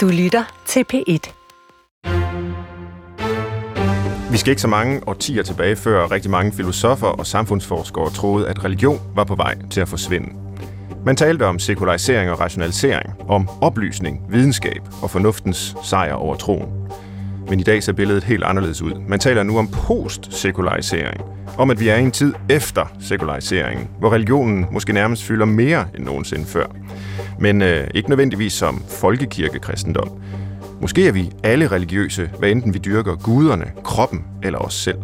Du lytter til P1. Vi skal ikke så mange årtier tilbage, før rigtig mange filosofer og samfundsforskere troede, at religion var på vej til at forsvinde. Man talte om sekularisering og rationalisering, om oplysning, videnskab og fornuftens sejr over troen. Men i dag ser billedet helt anderledes ud. Man taler nu om post-sekularisering, om at vi er i en tid efter sekulariseringen, hvor religionen måske nærmest fylder mere end nogensinde før. Men øh, ikke nødvendigvis som folkekirkekristendom. Måske er vi alle religiøse, hvad enten vi dyrker guderne, kroppen eller os selv.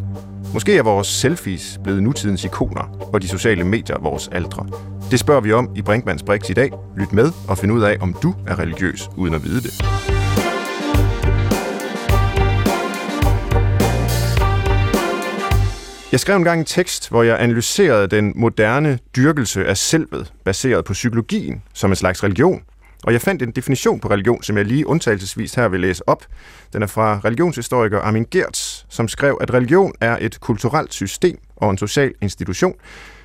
Måske er vores selfies blevet nutidens ikoner, og de sociale medier vores aldre. Det spørger vi om i Brinkmanns Brix i dag. Lyt med og find ud af, om du er religiøs, uden at vide det. Jeg skrev engang en tekst, hvor jeg analyserede den moderne dyrkelse af selvet, baseret på psykologien, som en slags religion. Og jeg fandt en definition på religion, som jeg lige undtagelsesvis her vil læse op. Den er fra religionshistoriker Armin Gertz, som skrev, at religion er et kulturelt system og en social institution,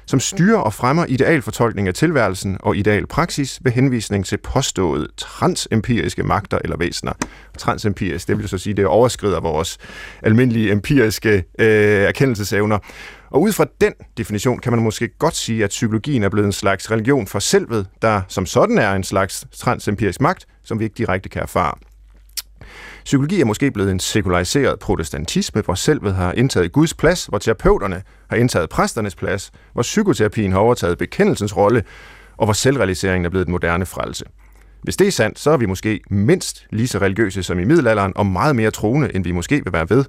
som styrer og fremmer idealfortolkning af tilværelsen og ideal praksis ved henvisning til påståede transempiriske magter eller væsener. Transempirisk, det vil så sige, det overskrider vores almindelige empiriske øh, erkendelsesevner. Og ud fra den definition kan man måske godt sige, at psykologien er blevet en slags religion for selvet, der som sådan er en slags transempirisk magt, som vi ikke direkte kan erfare. Psykologi er måske blevet en sekulariseret protestantisme, hvor selvet har indtaget Guds plads, hvor terapeuterne har indtaget præsternes plads, hvor psykoterapien har overtaget bekendelsens rolle, og hvor selvrealiseringen er blevet et moderne frelse. Hvis det er sandt, så er vi måske mindst lige så religiøse som i middelalderen, og meget mere troende, end vi måske vil være ved.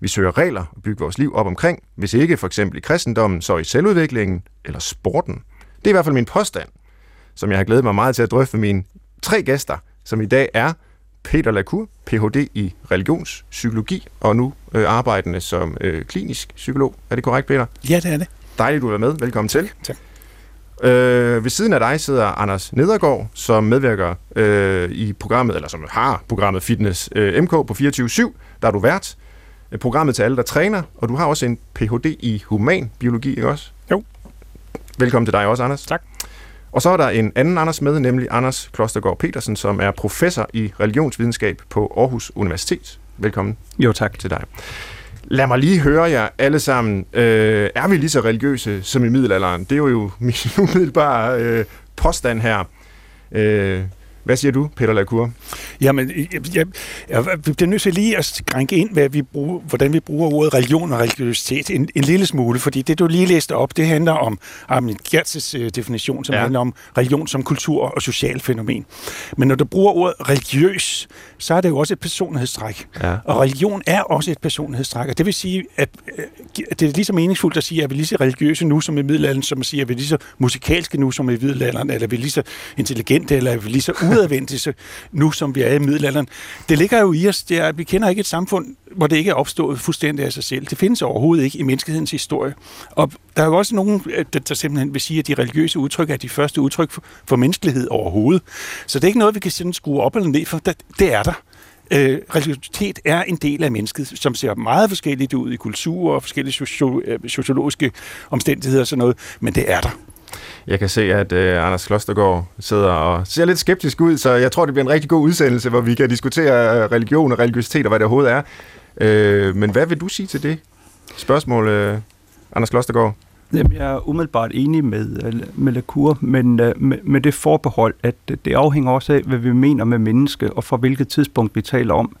Vi søger regler og bygger vores liv op omkring, hvis ikke for eksempel i kristendommen, så i selvudviklingen eller sporten. Det er i hvert fald min påstand, som jeg har glædet mig meget til at drøfte med mine tre gæster, som i dag er Peter Lacour, Ph.D. i religionspsykologi, og nu øh, arbejdende som øh, klinisk psykolog. Er det korrekt, Peter? Ja, det er det. Dejligt, du er med. Velkommen til. Tak. Øh, ved siden af dig sidder Anders Nedergaard, som medvirker øh, i programmet, eller som har programmet Fitness øh, MK på 24-7. Der er du vært. Øh, programmet til alle, der træner, og du har også en Ph.D. i human biologi, ikke også? Jo. Velkommen til dig også, Anders. Tak. Og så er der en anden Anders med, nemlig Anders Klostergaard Petersen, som er professor i religionsvidenskab på Aarhus Universitet. Velkommen Jo, tak. til dig. Lad mig lige høre jer alle sammen. Øh, er vi lige så religiøse som i middelalderen? Det er jo min umiddelbare øh, påstand her. Øh, hvad siger du, Peter Lacour? Jamen, jeg, jeg, jeg, bliver nødt til lige at skrænke ind, hvad vi bruger, hvordan vi bruger ordet religion og religiøsitet en, en lille smule, fordi det, du lige læste op, det handler om Armin Gertz's øh, definition, som Ja. handler om religion som kultur og social fænomen. Men når du bruger ordet religiøs, så er det jo også et personlighedstræk. Ja. Og religion er også et personlighedstræk, og det vil sige, at, øh, det er lige så meningsfuldt at sige, at vi er lige så religiøse nu som i middelalderen, som at sige, at vi er lige så musikalske nu som i middelalderen, eller vi er lige så intelligente, eller er vi lige så udadvendte så nu som vi er i middelalderen. Det ligger jo i os, det er, at vi kender ikke et samfund, hvor det ikke er opstået fuldstændig af sig selv. Det findes overhovedet ikke i menneskehedens historie. Og der er jo også nogen, øh, der, der simpelthen vil sige, at de religiøse udtryk er de første udtryk for, for menneskelighed overhovedet. Så det er ikke noget, vi kan sådan skrue op eller ned for. Det, det er der. Øh, religiøsitet er en del af mennesket, som ser meget forskelligt ud i kultur og forskellige socio- øh, sociologiske omstændigheder og sådan noget, men det er der. Jeg kan se, at øh, Anders Klostergaard sidder og ser lidt skeptisk ud, så jeg tror, det bliver en rigtig god udsendelse, hvor vi kan diskutere øh, religion og religiøsitet og hvad det overhovedet er. Øh, men hvad vil du sige til det spørgsmål, øh, Anders Klostergaard? Jamen, jeg er umiddelbart enig med, øh, med Lacour, men øh, med, med det forbehold, at det afhænger også af, hvad vi mener med menneske, og fra hvilket tidspunkt vi taler om.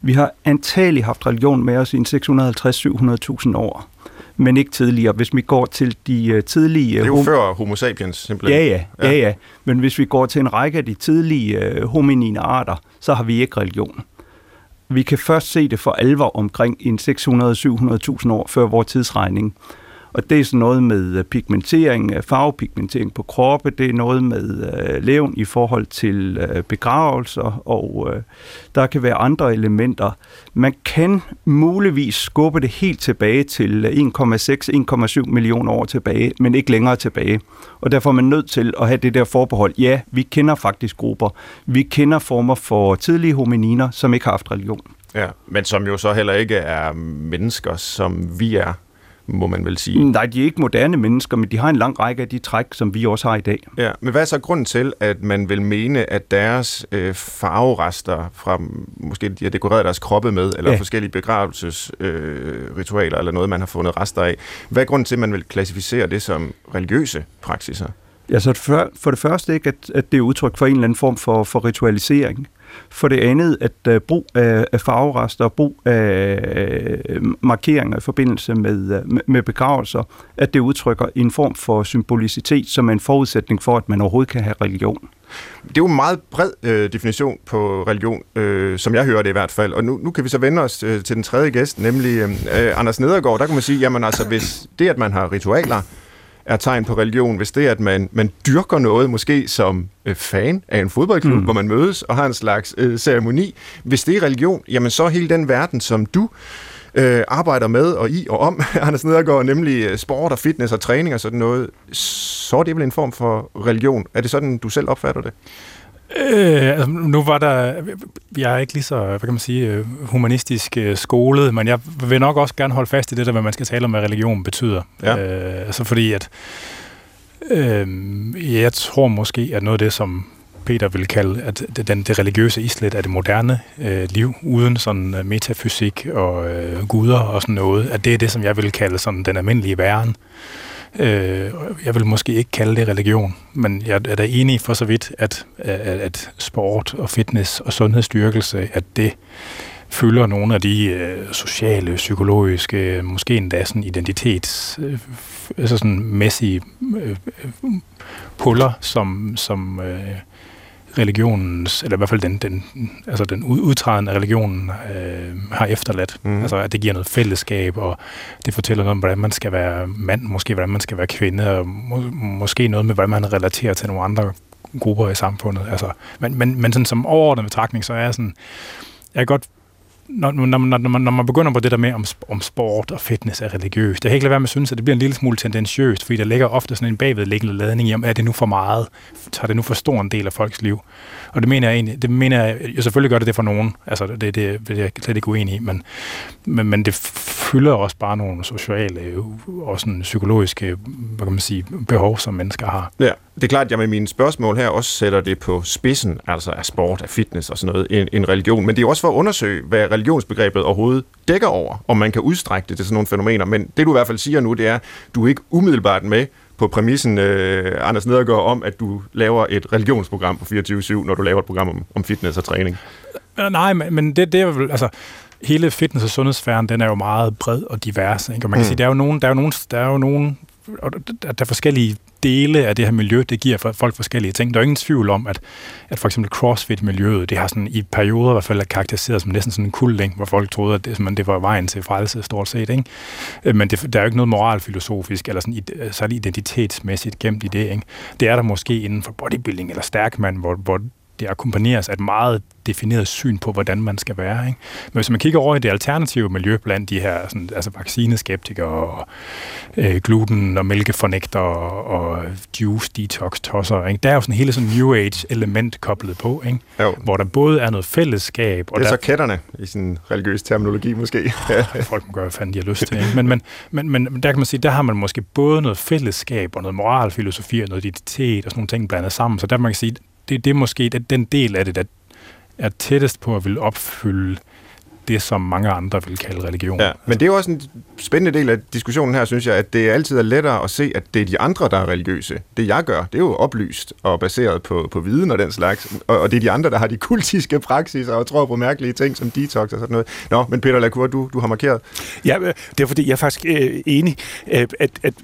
Vi har antagelig haft religion med os i en 650-700.000 år, men ikke tidligere. Hvis vi går til de øh, tidlige... Det er jo hom- før homo sapiens, simpelthen. Ja, ja, ja, ja. Men hvis vi går til en række af de tidlige øh, hominine arter, så har vi ikke religion. Vi kan først se det for alvor omkring en 600-700.000 år før vores tidsregning. Og det er sådan noget med øh, pigmentering, øh, farvepigmentering på kroppe, det er noget med øh, levn i forhold til øh, begravelser, og øh, der kan være andre elementer. Man kan muligvis skubbe det helt tilbage til øh, 1,6-1,7 millioner år tilbage, men ikke længere tilbage. Og derfor er man nødt til at have det der forbehold. Ja, vi kender faktisk grupper. Vi kender former for tidlige homininer, som ikke har haft religion. Ja, men som jo så heller ikke er mennesker, som vi er må man vel sige. Nej, de er ikke moderne mennesker, men de har en lang række af de træk, som vi også har i dag. Ja, men hvad er så grunden til, at man vil mene, at deres øh, farverester fra, måske de har dekoreret deres kroppe med, eller ja. forskellige begravelsesritualer, øh, eller noget, man har fundet rester af. Hvad er grunden til, at man vil klassificere det som religiøse praksiser? Ja, så for, for det første ikke, at, at det er udtryk for en eller anden form for, for ritualisering. For det andet, at uh, brug af, af farverester og brug af øh, markeringer i forbindelse øh, med, med begravelser, at det udtrykker en form for symbolicitet, som er en forudsætning for, at man overhovedet kan have religion. Det er jo en meget bred øh, definition på religion, øh, som jeg hører det i hvert fald. Og nu, nu kan vi så vende os øh, til den tredje gæst, nemlig øh, Anders Nedergaard. Der kan man sige, jamen altså, hvis det, at man har ritualer, er tegn på religion, hvis det er, at man, man dyrker noget, måske som øh, fan af en fodboldklub, mm. hvor man mødes og har en slags øh, ceremoni. Hvis det er religion, jamen så hele den verden, som du øh, arbejder med og i og om, Anders Nedergaard, nemlig øh, sport og fitness og træning og sådan noget, så er det vel en form for religion. Er det sådan, du selv opfatter det? Øh, altså, nu var der, jeg er ikke lige så, hvad kan man sige, øh, humanistisk øh, skolet, men jeg vil nok også gerne holde fast i det der, hvad man skal tale om, hvad religion betyder. Ja. Øh, altså fordi, at øh, jeg tror måske, at noget af det, som Peter vil kalde, at den, det religiøse islet af det moderne øh, liv, uden sådan uh, metafysik og øh, guder og sådan noget, at det er det, som jeg vil kalde sådan den almindelige væren. Øh, Øh, jeg vil måske ikke kalde det religion, men jeg er da enig for så vidt, at, at, at sport og fitness og sundhedsstyrkelse, at det fylder nogle af de øh, sociale, psykologiske, måske endda sådan identitets, øh, altså sådan mæssige øh, øh puller, som, som øh, religionens, eller i hvert fald den, den, altså den udtræden af religionen øh, har efterladt. Mm. Altså at det giver noget fællesskab, og det fortæller noget om, hvordan man skal være mand, måske hvordan man skal være kvinde, og må, måske noget med, hvordan man relaterer til nogle andre grupper i samfundet. Altså, men, men, men sådan som overordnet betragtning, så er jeg sådan, jeg kan godt når, når, når, når, man, når man begynder på det der med, om, om sport og fitness er religiøst, jeg kan ikke lade være med at synes, at det bliver en lille smule tendensiøst, fordi der ligger ofte sådan en bagvedliggende ladning i, om er det nu for meget? Tager det nu for stor en del af folks liv? Og det mener jeg egentlig, det mener jeg, jeg selvfølgelig gør det det for nogen, altså det, det, det er jeg slet ikke uenig i, men, men, men det fylder også bare nogle sociale og sådan psykologiske hvad kan man sige, behov, som mennesker har. Ja, det er klart, at jeg med mine spørgsmål her også sætter det på spidsen, altså af sport, af fitness og sådan noget, en, en religion. Men det er også for at undersøge, hvad religionsbegrebet overhovedet dækker over, om man kan udstrække det til sådan nogle fænomener. Men det du i hvert fald siger nu, det er, du er ikke umiddelbart med på præmissen, øh, Anders Nedergaard, om, at du laver et religionsprogram på 24-7, når du laver et program om, om fitness og træning. Nej, men det, det er vel, altså, hele fitness- og sundhedsfæren, den er jo meget bred og divers. Ikke? Og man kan mm. sige, der er jo nogen, der er jo nogen, der er jo nogen, der er forskellige dele af det her miljø, det giver folk forskellige ting. Der er ingen tvivl om, at, at for eksempel CrossFit-miljøet, det har sådan i perioder i hvert fald karakteriseret som næsten sådan en kulding, hvor folk troede, at det, det var vejen til frelse stort set. Ikke? Øh, men det, der er jo ikke noget moralfilosofisk eller sådan, særlig identitetsmæssigt gemt i det. Ikke? Det er der måske inden for bodybuilding eller stærkmand, hvor, hvor det akkompagneres af et meget defineret syn på, hvordan man skal være. Ikke? Men hvis man kigger over i det alternative miljø blandt de her sådan, altså vaccineskeptikere og øh, gluten- og mælkefornægter og, og juice-detox-tosser, ikke? der er jo sådan hele sådan New Age-element koblet på, ikke? hvor der både er noget fællesskab... Og det er der, så kætterne i sådan religiøs terminologi måske. folk må gøre, hvad fanden de har lyst til. Ikke? Men, men, men, men der kan man sige, der har man måske både noget fællesskab og noget moralfilosofi og noget identitet og sådan nogle ting blandet sammen. Så der man kan sige, det, det er måske den del af det, der er tættest på at vil opfylde det, som mange andre vil kalde religion. Ja, men det er jo også en spændende del af diskussionen her, synes jeg, at det altid er lettere at se, at det er de andre, der er religiøse. Det jeg gør, det er jo oplyst og baseret på, på viden og den slags, og, og det er de andre, der har de kultiske praksiser og tror på mærkelige ting som detox og sådan noget. Nå, men Peter Lacour, du, du har markeret. Ja, det er fordi, jeg er faktisk øh, enig, øh, at, at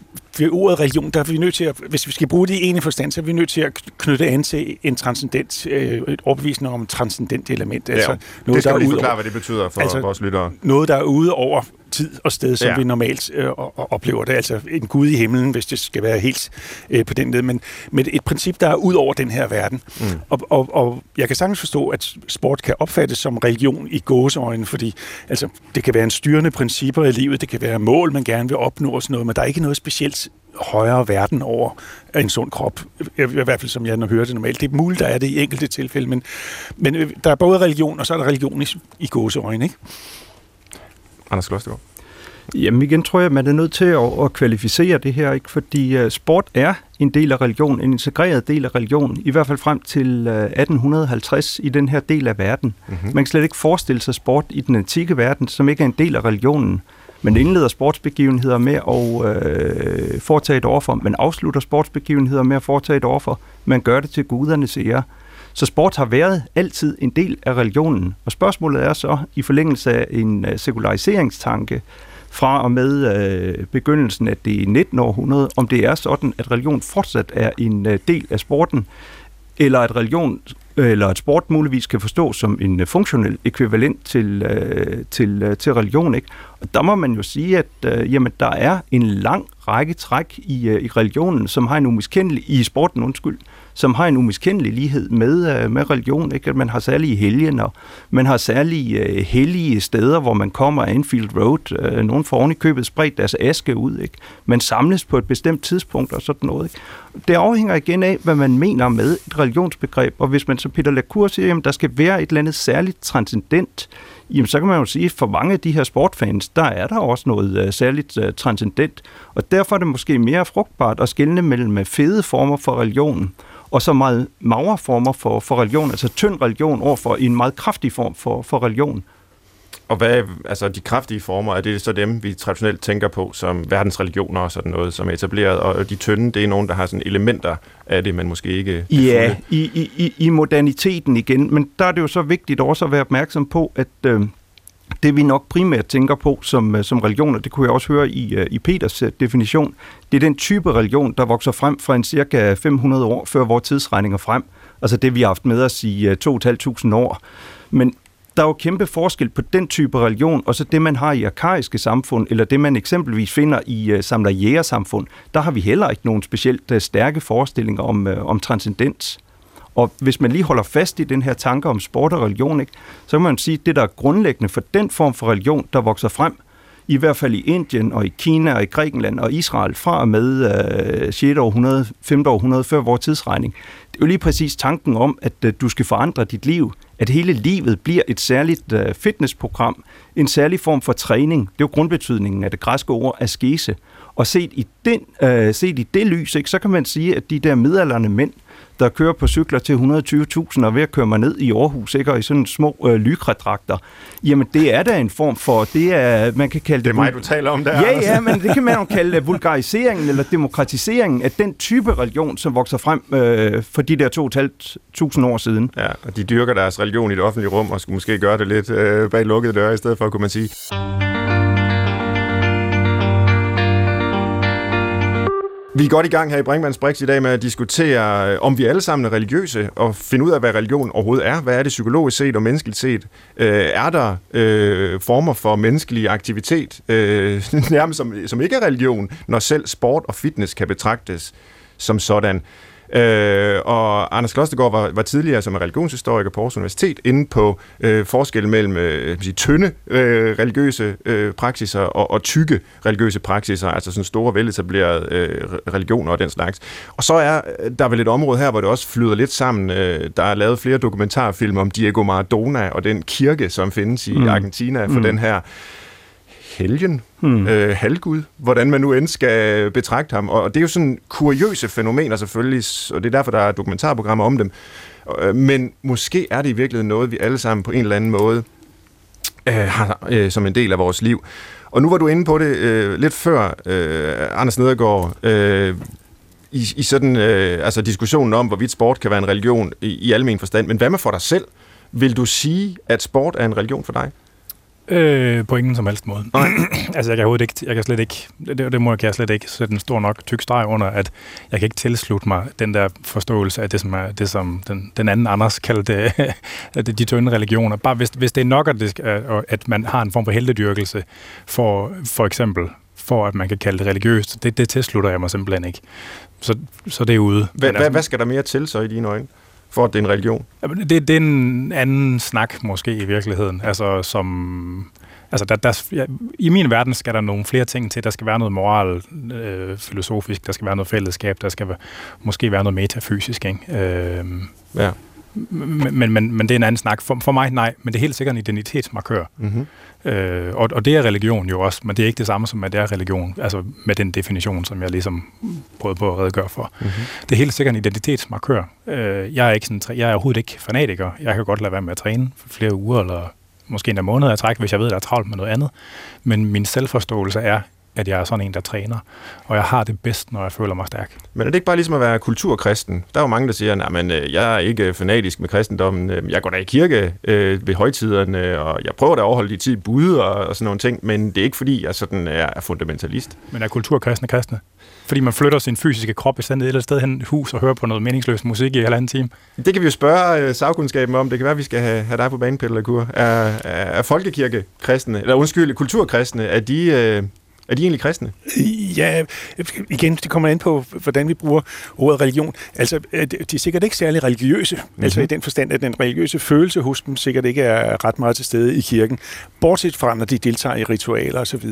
ved ordet religion, der er vi nødt til at, hvis vi skal bruge det i en forstand, så er vi nødt til at knytte an til en transcendent, øh, et overbevisning om et transcendent element. Altså, ja, noget, det skal der lige forklare, hvad det betyder for altså, vores lyttere. Noget, der er ude over tid og sted, som ja. vi normalt øh, oplever det. Altså en Gud i himlen, hvis det skal være helt øh, på den led. Men, men et princip, der er ud over den her verden. Mm. Og, og, og jeg kan sagtens forstå, at sport kan opfattes som religion i gåseøjne, fordi altså, det kan være en styrende principper i livet, det kan være mål, man gerne vil opnå og sådan noget, men der er ikke noget specielt højere verden over en sund krop. I hvert fald som jeg hører det normalt. Det er muligt, der er det i enkelte tilfælde, men, men øh, der er både religion, og så er der religion i, i gåseøjne, ikke? Anders Klostergaard. Jamen igen tror jeg, at man er nødt til at, at kvalificere det her, ikke? fordi uh, sport er en del af religion, en integreret del af religion, i hvert fald frem til uh, 1850 i den her del af verden. Mm-hmm. Man kan slet ikke forestille sig sport i den antikke verden, som ikke er en del af religionen. Man indleder sportsbegivenheder med at øh, foretage et offer, man afslutter sportsbegivenheder med at foretage et offer, man gør det til gudernes ære. Så sport har været altid en del af religionen. Og spørgsmålet er så, i forlængelse af en uh, sekulariseringstanke fra og med øh, begyndelsen af det 19. århundrede, om det er sådan, at religion fortsat er en øh, del af sporten, eller at religion eller at sport muligvis kan forstås som en øh, funktionel ekvivalent til, til, til religion. Ikke? Og der må man jo sige, at jamen, der er en lang række træk i, i religionen, som har en umiskendelig, i sporten undskyld, som har en umiskendelig lighed med, øh, med religion. Ikke? At man har særlige helgen, og man har særlige øh, hellige steder, hvor man kommer af Enfield Road. Øh, nogen får oven i købet spredt deres aske ud. Ikke? Man samles på et bestemt tidspunkt og sådan noget. Ikke? Det afhænger igen af, hvad man mener med et religionsbegreb. Og hvis man så Peter Lacour siger, at der skal være et eller andet særligt transcendent jamen så kan man jo sige, at for mange af de her sportfans, der er der også noget uh, særligt uh, transcendent. Og derfor er det måske mere frugtbart at skelne mellem øh, fede former for religion og så meget magre former for, for religion, altså tynd religion overfor en meget kraftig form for, for religion. Og hvad, altså de kraftige former, er det så dem, vi traditionelt tænker på som verdensreligioner og sådan noget, som er etableret, og de tynde, det er nogen, der har sådan elementer af det, men måske ikke... Ja, i, i, i moderniteten igen, men der er det jo så vigtigt også at være opmærksom på, at øh, det vi nok primært tænker på som, øh, som religion, og det kunne jeg også høre i, øh, i Peters øh, definition, det er den type religion, der vokser frem fra en cirka 500 år før vores tidsregninger frem. Altså det, vi har haft med os i 2.500 år. Men der er jo kæmpe forskel på den type religion, og så det, man har i arkaiske samfund, eller det, man eksempelvis finder i øh, uh, samlerjægersamfund. Der har vi heller ikke nogen specielt uh, stærke forestillinger om, uh, om transcendens. Og hvis man lige holder fast i den her tanke om sport og religion, ikke, så kan man sige, at det, der er grundlæggende for den form for religion, der vokser frem, i hvert fald i Indien og i Kina og i Grækenland og Israel fra og med øh, 6. århundrede, 5. århundrede før vores tidsregning. Det er jo lige præcis tanken om, at øh, du skal forandre dit liv, at hele livet bliver et særligt øh, fitnessprogram, en særlig form for træning. Det er jo grundbetydningen af det græske ord askese. Og set i, den, øh, set i det lys, ikke, så kan man sige, at de der midalderne mænd, der kører på cykler til 120.000 og ved at køre mig ned i Aarhus, ikke? og i sådan små øh, lykredragter. Jamen, det er da en form for, det er, man kan kalde det... Det er mig, du taler om der. Ja, ja, men det kan man jo kalde vulgariseringen eller demokratiseringen af den type religion, som vokser frem øh, for de der 2.500 år siden. Ja, og de dyrker deres religion i det offentlige rum, og skulle måske gøre det lidt øh, bag lukkede døre, i stedet for, kunne man sige. Vi er godt i gang her i Brinkmanns Brix i dag med at diskutere, øh, om vi alle sammen er religiøse, og finde ud af, hvad religion overhovedet er. Hvad er det psykologisk set og menneskeligt set? Øh, er der øh, former for menneskelig aktivitet, øh, nærmest som, som ikke er religion, når selv sport og fitness kan betragtes som sådan? Øh, og Anders Klostergaard var, var tidligere som religionshistoriker på Aarhus Universitet inde på øh, forskellen mellem øh, sige, tynde øh, religiøse øh, praksiser og, og tykke religiøse praksiser, altså sådan store veletablerede øh, religioner og den slags. Og så er der vel et område her, hvor det også flyder lidt sammen. Øh, der er lavet flere dokumentarfilm om Diego Maradona og den kirke, som findes i mm. Argentina for mm. den her helgen, hmm. øh, halvgud, hvordan man nu end skal betragte ham. Og det er jo sådan kuriøse fænomener selvfølgelig, og det er derfor, der er dokumentarprogrammer om dem. Øh, men måske er det i virkeligheden noget, vi alle sammen på en eller anden måde øh, har øh, som en del af vores liv. Og nu var du inde på det øh, lidt før, øh, Anders Nedergaard, øh, i, i sådan øh, altså diskussionen om, hvorvidt sport kan være en religion i, i almen forstand. Men hvad med for dig selv? Vil du sige, at sport er en religion for dig? Øh, på ingen som helst måde. altså, jeg kan overhovedet ikke, jeg kan slet ikke, det, det må jeg, kan jeg slet ikke sætte en stor nok tyk streg under, at jeg kan ikke tilslutte mig den der forståelse af det, som, er, det, som den, den anden Anders kaldte de tynde religioner. Bare hvis, hvis det er nok, at, det, at man har en form for heldedyrkelse, for, for eksempel, for at man kan kalde det religiøst, det, det tilslutter jeg mig simpelthen ikke. Så, så det er ude. Hvad, altså, hvad skal der mere til så i dine øjne? For at det er en religion? Det, det er en anden snak måske i virkeligheden. Altså som... Altså, der, der, ja, I min verden skal der nogle flere ting til. Der skal være noget moral, øh, filosofisk, der skal være noget fællesskab, der skal være, måske være noget metafysisk. Ikke? Øh, ja. men, men, men, men det er en anden snak. For, for mig, nej, men det er helt sikkert en identitetsmarkør. Mm-hmm. Øh, og, og det er religion jo også, men det er ikke det samme som, at det er religion, altså med den definition, som jeg ligesom prøvede på at redegøre for. Mm-hmm. Det er helt sikkert en identitetsmarkør. Øh, jeg, er ikke sådan, jeg er overhovedet ikke fanatiker. Jeg kan godt lade være med at træne for flere uger, eller måske en måned at trække, hvis jeg ved, at der er travlt med noget andet. Men min selvforståelse er, at jeg er sådan en, der træner, og jeg har det bedst, når jeg føler mig stærk. Men er det ikke bare ligesom at være kulturkristen? Der er jo mange, der siger, at jeg er ikke fanatisk med kristendommen. Jeg går da i kirke øh, ved højtiderne, og jeg prøver da at overholde de tid bud og, og sådan nogle ting, men det er ikke fordi, jeg sådan er, fundamentalist. Men er kulturkristne kristne? Fordi man flytter sin fysiske krop i stedet et eller sted hen hus og hører på noget meningsløs musik i en halvanden time? Det kan vi jo spørge øh, sagkundskaben om. Det kan være, at vi skal have, have dig på banen, Peter Lacour. Er, er, er folkekirke kristne, eller undskyld, kulturkristne, er de, øh, er de egentlig kristne? Ja, igen, det kommer an på, hvordan vi bruger ordet religion. Altså, de er sikkert ikke særlig religiøse. Mm-hmm. Altså i den forstand, at den religiøse følelse hos dem sikkert ikke er ret meget til stede i kirken. Bortset fra, når de deltager i ritualer osv.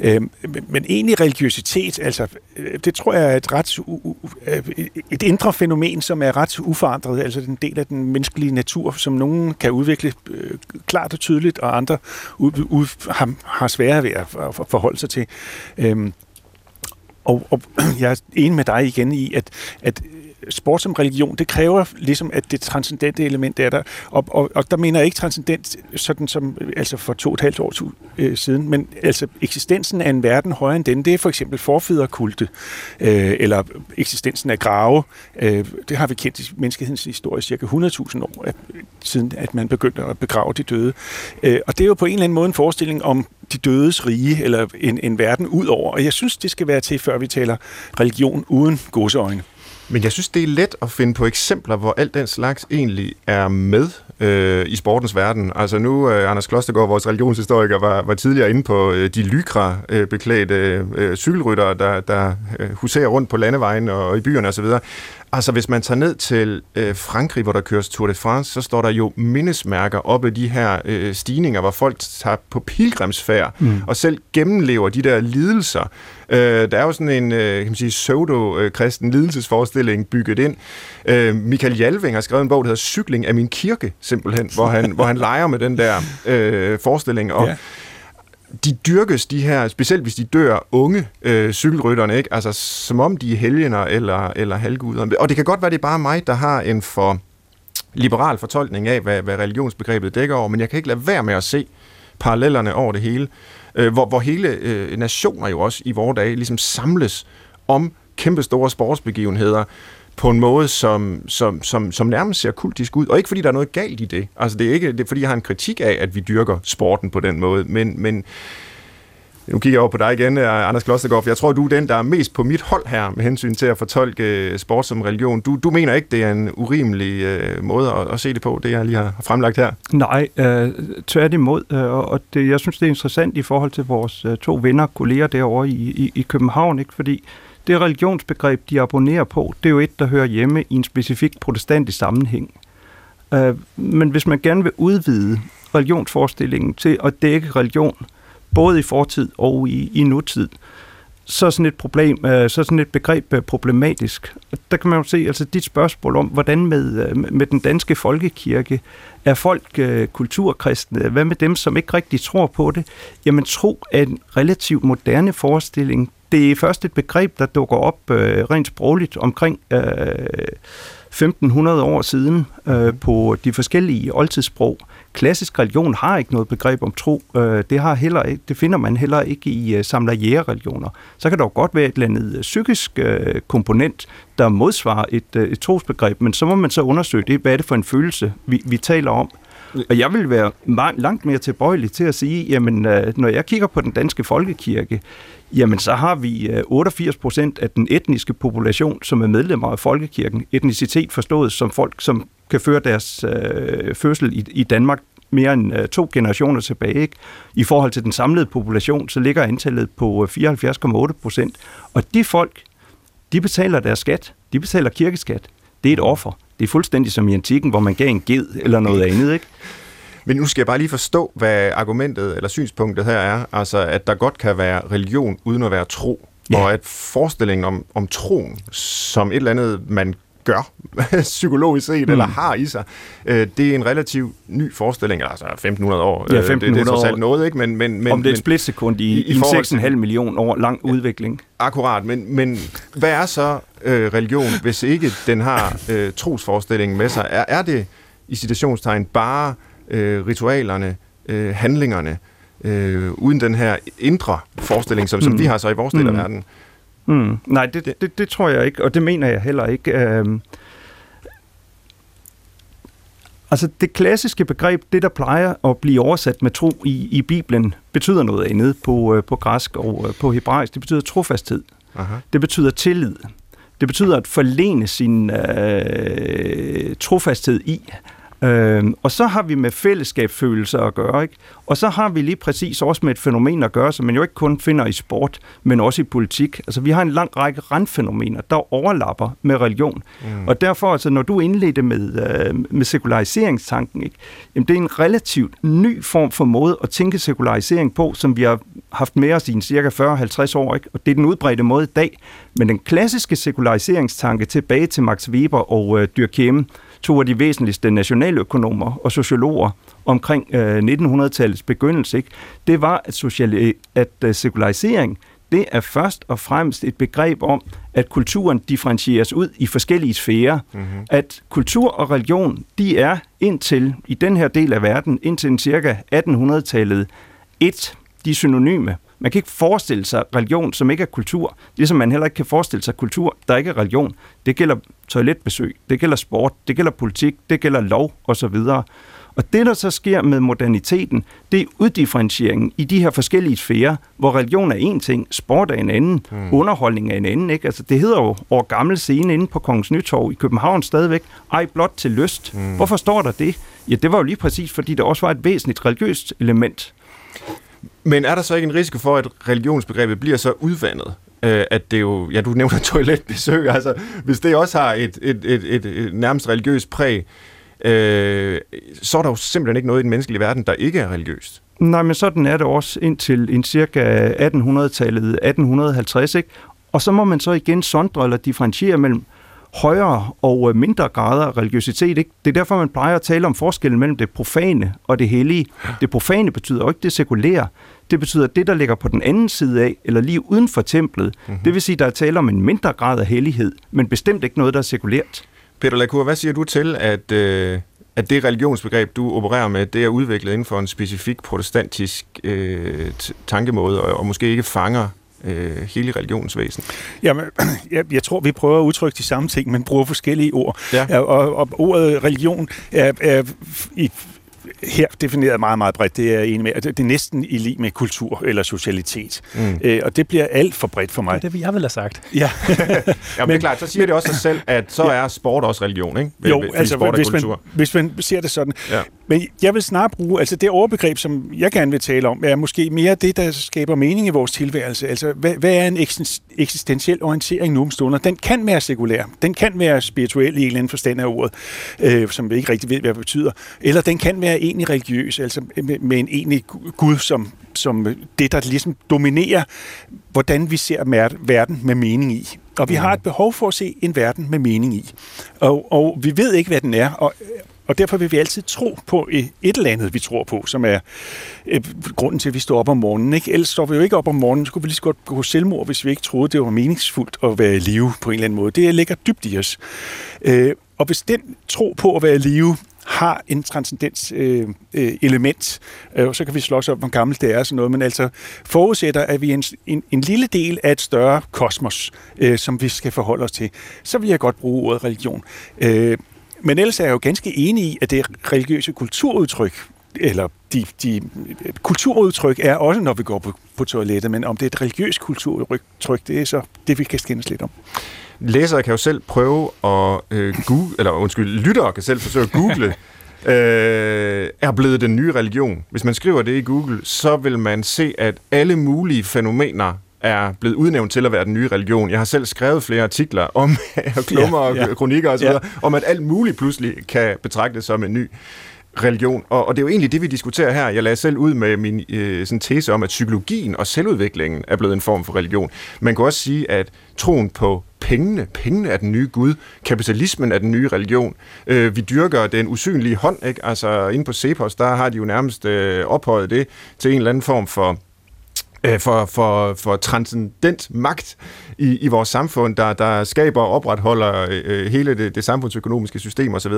Øhm, men egentlig religiøsitet, altså, øh, det tror jeg er et ret et indre fænomen, som er ret uforandret. Altså en del af den menneskelige natur, som nogen kan udvikle øh, klart og tydeligt, og andre har, har sværere ved at forholde sig til. Øhm, og, og jeg er enig med dig igen i, at, at sport som religion, det kræver ligesom, at det transcendente element er der. Og, og, og der mener jeg ikke transcendent sådan som altså for to og et halvt år øh, siden, men altså eksistensen af en verden højere end den, det er for eksempel forfædrekulte, øh, eller eksistensen af grave. Øh, det har vi kendt i menneskehedens historie cirka 100.000 år, at, siden at man begyndte at begrave de døde. Øh, og det er jo på en eller anden måde en forestilling om de dødes rige, eller en, en verden ud over. Og jeg synes, det skal være til, før vi taler religion uden godseøjne. Men jeg synes, det er let at finde på eksempler, hvor alt den slags egentlig er med øh, i sportens verden. Altså nu, øh, Anders Klostergaard, vores religionshistoriker, var, var tidligere inde på øh, de lykra-beklædte øh, cykelryttere, der, der øh, huserer rundt på landevejen og i byerne osv. Altså, hvis man tager ned til øh, Frankrig, hvor der køres Tour de France, så står der jo mindesmærker oppe de her øh, stigninger, hvor folk tager på pilgrimsfærd mm. og selv gennemlever de der lidelser. Øh, der er jo sådan en øh, kan man sige, pseudo-kristen lidelsesforestilling bygget ind. Øh, Michael Jalving har skrevet en bog, der hedder Cykling af min kirke, simpelthen, hvor han, hvor han leger med den der øh, forestilling. Og, ja de dyrkes, de her, specielt hvis de dør unge øh, cykelrytterne, ikke? Altså, som om de er helgener eller, eller halvguder. Og det kan godt være, det er bare mig, der har en for liberal fortolkning af, hvad, hvad religionsbegrebet dækker over, men jeg kan ikke lade være med at se parallellerne over det hele, øh, hvor, hvor hele øh, nationer jo også i vore dage ligesom samles om kæmpe store sportsbegivenheder, på en måde, som, som, som, som nærmest ser kultisk ud. Og ikke fordi der er noget galt i det. Altså det er ikke det er, fordi jeg har en kritik af, at vi dyrker sporten på den måde. Men, men nu kigger jeg over på dig igen, øh, Anders Klostergaard, for jeg tror, du er den, der er mest på mit hold her med hensyn til at fortolke øh, sport som religion. Du, du mener ikke, det er en urimelig øh, måde at, at se det på, det jeg lige har fremlagt her? Nej, øh, tværtimod. Øh, og det, jeg synes, det er interessant i forhold til vores øh, to venner, kolleger derovre i, i, i København, ikke? fordi det religionsbegreb, de abonnerer på, det er jo et, der hører hjemme i en specifik protestantisk sammenhæng. Øh, men hvis man gerne vil udvide religionsforestillingen til at dække religion, både i fortid og i, i nutid, så er sådan et problem, øh, så er sådan et begreb øh, problematisk. Der kan man jo se, altså dit spørgsmål om, hvordan med, øh, med den danske folkekirke, er folk øh, kulturkristne? Hvad med dem, som ikke rigtig tror på det? Jamen, tro er en relativt moderne forestilling, det er først et begreb, der dukker op øh, rent sprogligt omkring øh, 1500 år siden øh, på de forskellige oldtidssprog. Klassisk religion har ikke noget begreb om tro. Øh, det, har heller ikke, det finder man heller ikke i øh, samlerjære-religioner. Så kan der jo godt være et eller andet øh, psykisk øh, komponent, der modsvarer et, øh, et trosbegreb, men så må man så undersøge det. Hvad er det for en følelse, vi, vi taler om? Og jeg vil være meget, langt mere tilbøjelig til at sige, jamen, øh, når jeg kigger på den danske folkekirke, jamen så har vi øh, 88 procent af den etniske population, som er medlemmer af folkekirken. Etnicitet forstået som folk, som kan føre deres øh, fødsel i, i Danmark mere end øh, to generationer tilbage. Ikke? I forhold til den samlede population, så ligger antallet på øh, 74,8 procent. Og de folk, de betaler deres skat. De betaler kirkeskat. Det er et offer. Det er fuldstændig som i antikken, hvor man gav en ged eller noget andet, ikke? Men nu skal jeg bare lige forstå, hvad argumentet eller synspunktet her er. Altså, at der godt kan være religion uden at være tro. Ja. Og at forestillingen om, om troen som et eller andet, man gør, psykologisk set, mm. eller har i sig. Øh, det er en relativt ny forestilling, altså 1500 år. Ja, 1500 det, det er trods alt noget, ikke? Men, men, men, Om det er et splitsekund i, i- i, i i en forhold til- 6,5 million år lang udvikling. Akkurat, men, men hvad er så øh, religion, hvis ikke den har øh, trosforestillingen med sig? Er, er det i citationstegn bare øh, ritualerne, øh, handlingerne, øh, uden den her indre forestilling, som, som Mm. vi har så i vores del af Mm. verden? Mm. Nej, det, det, det tror jeg ikke, og det mener jeg heller ikke. Øhm, altså det klassiske begreb, det der plejer at blive oversat med tro i, i Bibelen, betyder noget andet på, øh, på græsk og øh, på hebraisk. Det betyder trofasthed. Aha. Det betyder tillid. Det betyder at forlene sin øh, trofasthed i. Øh, og så har vi med fællesskabsfølelser at gøre, ikke? Og så har vi lige præcis også med et fænomen at gøre, som man jo ikke kun finder i sport, men også i politik. Altså vi har en lang række randfænomener, der overlapper med religion. Mm. Og derfor, altså, når du indledte med, øh, med sekulariseringstanken, ikke? Jamen, det er en relativt ny form for måde at tænke sekularisering på, som vi har haft med os i en cirka 40-50 år, ikke? og det er den udbredte måde i dag. Men den klassiske sekulariseringstanke tilbage til Max Weber og øh, Durkheim, to af de væsentligste nationaløkonomer og sociologer omkring øh, 1900-tallets begyndelse, ikke? det var, at, sociali- at øh, sekularisering, det er først og fremmest et begreb om, at kulturen differentieres ud i forskellige sfærer. Mm-hmm. At kultur og religion, de er indtil, i den her del af verden, indtil cirka 1800-tallet, et, de synonyme. Man kan ikke forestille sig religion, som ikke er kultur, ligesom man heller ikke kan forestille sig kultur, der ikke er religion. Det gælder toiletbesøg, det gælder sport, det gælder politik, det gælder lov osv. Og det, der så sker med moderniteten, det er uddifferentieringen i de her forskellige sfærer, hvor religion er en ting, sport er en anden, mm. underholdning er en anden. Ikke? Altså, det hedder jo over gammel scene inde på Kongens Nytorv i København stadigvæk, ej blot til lyst. Mm. Hvorfor står der det? Ja, det var jo lige præcis, fordi der også var et væsentligt religiøst element. Men er der så ikke en risiko for, at religionsbegrebet bliver så udvandet? Øh, at det jo, ja, du nævner toiletbesøg, altså hvis det også har et, et, et, et, et nærmest religiøst præg, øh, så er der jo simpelthen ikke noget i den menneskelige verden, der ikke er religiøst. Nej, men sådan er det også indtil en cirka 1800-tallet, 1850, ikke? Og så må man så igen sondre eller differentiere mellem højere og øh, mindre grader af religiøsitet. Ikke? Det er derfor, man plejer at tale om forskellen mellem det profane og det hellige. Det profane betyder jo ikke det sekulære. Det betyder det, der ligger på den anden side af, eller lige uden for templet. Mm-hmm. Det vil sige, der er tale om en mindre grad af hellighed, men bestemt ikke noget, der er sekulært. Peter Lacour, hvad siger du til, at, øh, at det religionsbegreb, du opererer med, det er udviklet inden for en specifik protestantisk øh, tankemåde, og, og måske ikke fanger øh, hele religionens væsen? Jamen, jeg, jeg tror, vi prøver at udtrykke de samme ting, men bruger forskellige ord. Ja. Og, og ordet religion er, er i, her defineret meget, meget bredt. Det er jeg enig med. Det er næsten i lige med kultur eller socialitet. Mm. Øh, og det bliver alt for bredt for Det mig. er det, vi jeg vil have sagt. Ja. Ja, men, det er klart, så siger det også sig selv, at så er sport også religion, ikke? Jo, altså sport er hvis man, kultur. hvis man ser det sådan. Ja. Men jeg vil snart bruge, altså det overbegreb, som jeg gerne vil tale om, er måske mere det, der skaber mening i vores tilværelse. Altså, hvad, hvad er en eksisten- eksistentiel orientering nu om stunder? Den kan være sekulær, den kan være spirituel i en eller anden forstand af ordet, øh, som vi ikke rigtig ved, hvad det betyder. Eller den kan være egentlig religiøs, altså med, med en egentlig Gud som, som det, der ligesom dominerer, hvordan vi ser verden med mening i. Og vi har et behov for at se en verden med mening i. Og, og vi ved ikke, hvad den er, og, og derfor vil vi altid tro på et et eller andet, vi tror på, som er øh, grunden til, at vi står op om morgenen. Ikke? Ellers står vi jo ikke op om morgenen, så skulle vi lige så godt gå selvmord, hvis vi ikke troede, det var meningsfuldt at være i live på en eller anden måde. Det ligger dybt i os. Øh, og hvis den tro på at være i live har en transcendens øh, øh, element, øh, så kan vi slås op, hvor gammelt det er og sådan noget, men altså forudsætter, at vi er en, en, en lille del af et større kosmos, øh, som vi skal forholde os til, så vil jeg godt bruge ordet religion. Øh, men ellers er jeg jo ganske enig i, at det religiøse kulturudtryk, eller de, de kulturudtryk er også, når vi går på, på toilettet, men om det er et religiøst kulturudtryk, det er så det, vi kan skændes lidt om. Læsere kan jo selv prøve at øh, google, eller undskyld, lyttere kan selv forsøge at google, øh, er blevet den nye religion. Hvis man skriver det i Google, så vil man se, at alle mulige fænomener er blevet udnævnt til at være den nye religion. Jeg har selv skrevet flere artikler om klummer Ja, og ja. kronikker osv., ja. om at alt muligt pludselig kan betragtes som en ny. religion. Og, og det er jo egentlig det, vi diskuterer her. Jeg lagde selv ud med min øh, sådan tese om, at psykologien og selvudviklingen er blevet en form for religion. Man kan også sige, at troen på pengene, pengene er den nye Gud, kapitalismen er den nye religion. Øh, vi dyrker den usynlige hånd, ikke? Altså inde på Cepos, der har de jo nærmest øh, ophøjet det til en eller anden form for øh, for, for, for transcendent magt i, i vores samfund, der, der skaber og opretholder øh, hele det, det samfundsøkonomiske system osv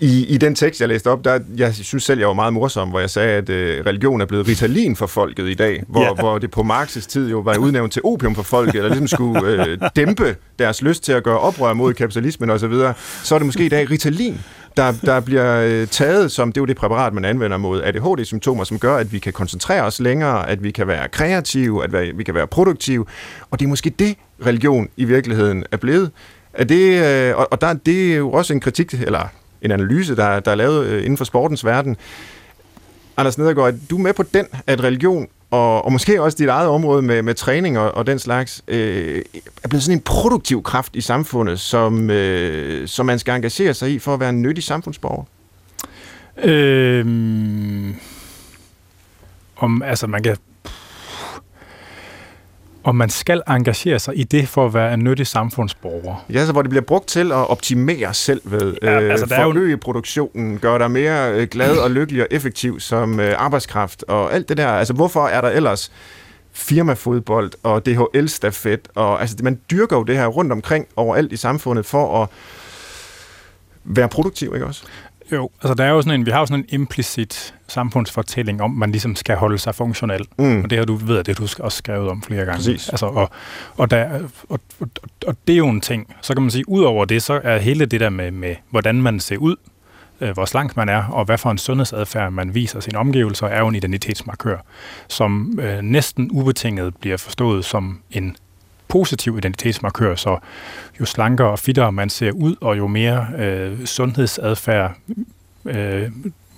i, i den tekst, jeg læste op, der, jeg synes selv, jeg var meget morsom, hvor jeg sagde, at øh, religion er blevet ritalin for folket i dag, hvor, ja. hvor det på Marx's tid jo var udnævnt til opium for folket, eller ligesom skulle øh, dæmpe deres lyst til at gøre oprør mod kapitalismen osv., så, videre. så er det måske i dag ritalin, der, der bliver øh, taget som, det er jo det præparat, man anvender mod ADHD-symptomer, som gør, at vi kan koncentrere os længere, at vi kan være kreative, at vi kan være produktive, og det er måske det, religion i virkeligheden er blevet. Er det, øh, og, og der, det er jo også en kritik, eller en analyse, der, der er lavet øh, inden for sportens verden. Anders Nedergaard, du med på den, at religion og, og måske også dit eget område med, med træning og, og den slags, øh, er blevet sådan en produktiv kraft i samfundet, som, øh, som man skal engagere sig i for at være en nyttig samfundsborger? Øhm, om, altså man kan og man skal engagere sig i det for at være en nyttig samfundsborger. Ja, så hvor det bliver brugt til at optimere selv ved, ja, øh, altså, forøge jo... produktionen, gøre dig mere øh, glad og lykkelig og effektiv som øh, arbejdskraft og alt det der. Altså hvorfor er der ellers firmafodbold og DHL-stafet? Og, altså man dyrker jo det her rundt omkring overalt i samfundet for at være produktiv, ikke også? Jo, altså der er jo sådan en, vi har jo sådan en implicit samfundsfortælling om, man ligesom skal holde sig funktionel. Mm. Og det har du ved, det du også skrevet om flere gange. Præcis. Altså, og, og, der, og, og, og det er jo en ting. Så kan man sige, ud over det, så er hele det der med, med hvordan man ser ud, øh, hvor slank man er, og hvad for en sundhedsadfærd man viser sine omgivelser, er jo en identitetsmarkør, som øh, næsten ubetinget bliver forstået som en positiv identitetsmarkør, så jo slankere og fittere man ser ud, og jo mere øh, sundhedsadfærd, øh,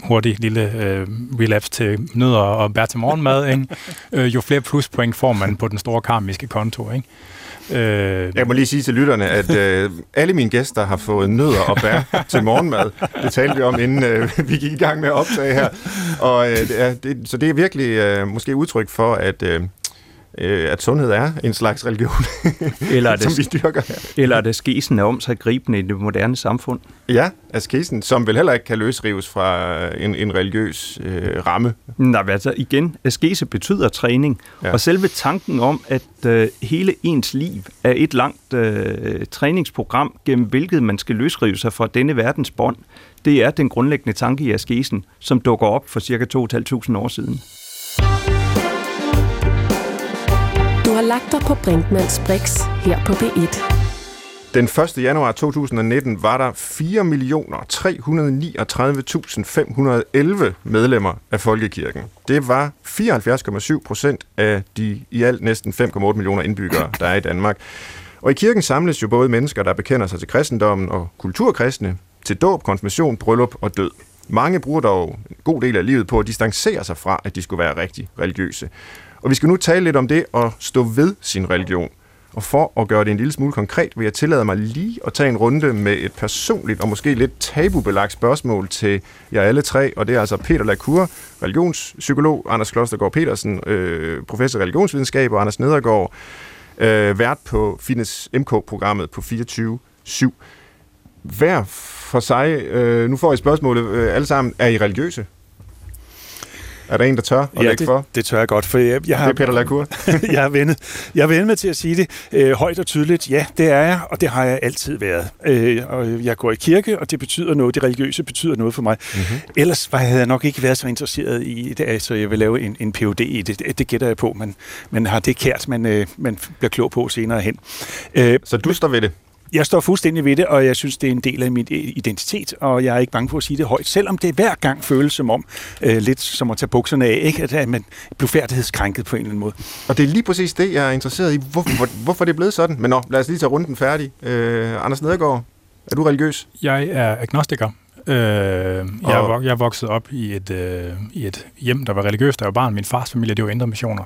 hurtig lille øh, relapse til nødder og bær til morgenmad, ikke? Øh, jo flere pluspoint får man på den store karmiske konto. Ikke? Øh, jeg må lige sige til lytterne, at øh, alle mine gæster har fået nødder og bær til morgenmad. Det talte vi om, inden øh, vi gik i gang med at optage her. Og, øh, det er, det, så det er virkelig øh, måske udtryk for, at øh, øh, at sundhed er en slags religion, eller er det, som vi dyrker. Eller er det skisen om sig gribende i det moderne samfund? Ja, askesen, som vel heller ikke kan løsrives fra en, en religiøs øh, ramme. Nej, altså igen, askese betyder træning, ja. og selve tanken om, at øh, hele ens liv er et langt øh, træningsprogram, gennem hvilket man skal løsrive sig fra denne verdens bånd, det er den grundlæggende tanke i askesen, som dukker op for cirka 2.500 år siden. Lagt dig på Brinkmanns Brix her på B1. Den 1. januar 2019 var der 4.339.511 medlemmer af Folkekirken. Det var 74,7 procent af de i alt næsten 5,8 millioner indbyggere, der er i Danmark. Og i kirken samles jo både mennesker, der bekender sig til kristendommen og kulturkristne, til dåb, konfirmation, bryllup og død. Mange bruger dog en god del af livet på at distancere sig fra, at de skulle være rigtig religiøse. Og vi skal nu tale lidt om det at stå ved sin religion. Og for at gøre det en lille smule konkret, vil jeg tillade mig lige at tage en runde med et personligt og måske lidt tabubelagt spørgsmål til jer alle tre. Og det er altså Peter Lacour, religionspsykolog, Anders Klostergaard Petersen, øh, professor i religionsvidenskab, og Anders Nedergaard, øh, vært på Fitness MK-programmet på 24-7. Hver for sig, øh, nu får I spørgsmålet øh, alle sammen, er I religiøse? Er der en, der tør at ja, lægge det, for? det tør jeg godt, for jeg, jeg har... Det er Peter Lacour. jeg har vendet, jeg har vendet med til at sige det øh, højt og tydeligt. Ja, det er jeg, og det har jeg altid været. Øh, og jeg går i kirke, og det betyder noget. Det religiøse betyder noget for mig. Mm-hmm. Ellers havde jeg nok ikke været så interesseret i det, så jeg vil lave en, en PhD i det. Det, det gætter jeg på. Man, man har det kært, man, øh, man bliver klog på senere hen. Øh, så du står ved det? Jeg står fuldstændig ved det, og jeg synes, det er en del af min identitet, og jeg er ikke bange for at sige det højt, selvom det hver gang føles som om, øh, lidt som at tage bukserne af, ikke? at man bliver færdighedskrænket på en eller anden måde. Og det er lige præcis det, jeg er interesseret i. Hvorfor, hvor, hvorfor det er blevet sådan? Men nå, lad os lige tage runden færdig. Øh, Anders Nedergaard, er du religiøs? Jeg er agnostiker. Øh, jeg, jeg vokset op i et, øh, i et hjem, der var religiøst, der var barn. Min fars familie, det var indre missioner.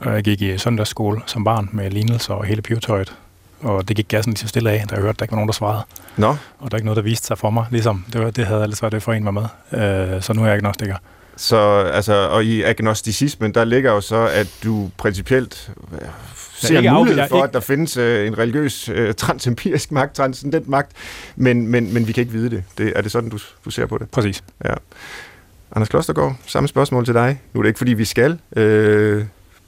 Og jeg gik i søndagsskole som barn med lignelser og hele pivetøjet og det gik gassen lige så stille af, da jeg hørte, at der ikke var nogen, der svarede. Nå, Og der er ikke noget, der viste sig for mig, ligesom. Det, var, det havde altså været det for en var med. Øh, så nu er jeg agnostiker. så altså, og i agnosticismen, der ligger jo så, at du principielt øh, ser ikke mulighed jeg for, ikke- at der findes øh, en religiøs, øh, transempirisk magt, transcendent magt, men, men, men vi kan ikke vide det. det. Er det sådan, du, du ser på det? Præcis. Anders Klostergaard, samme spørgsmål til dig. Nu er det ikke, fordi vi skal øh,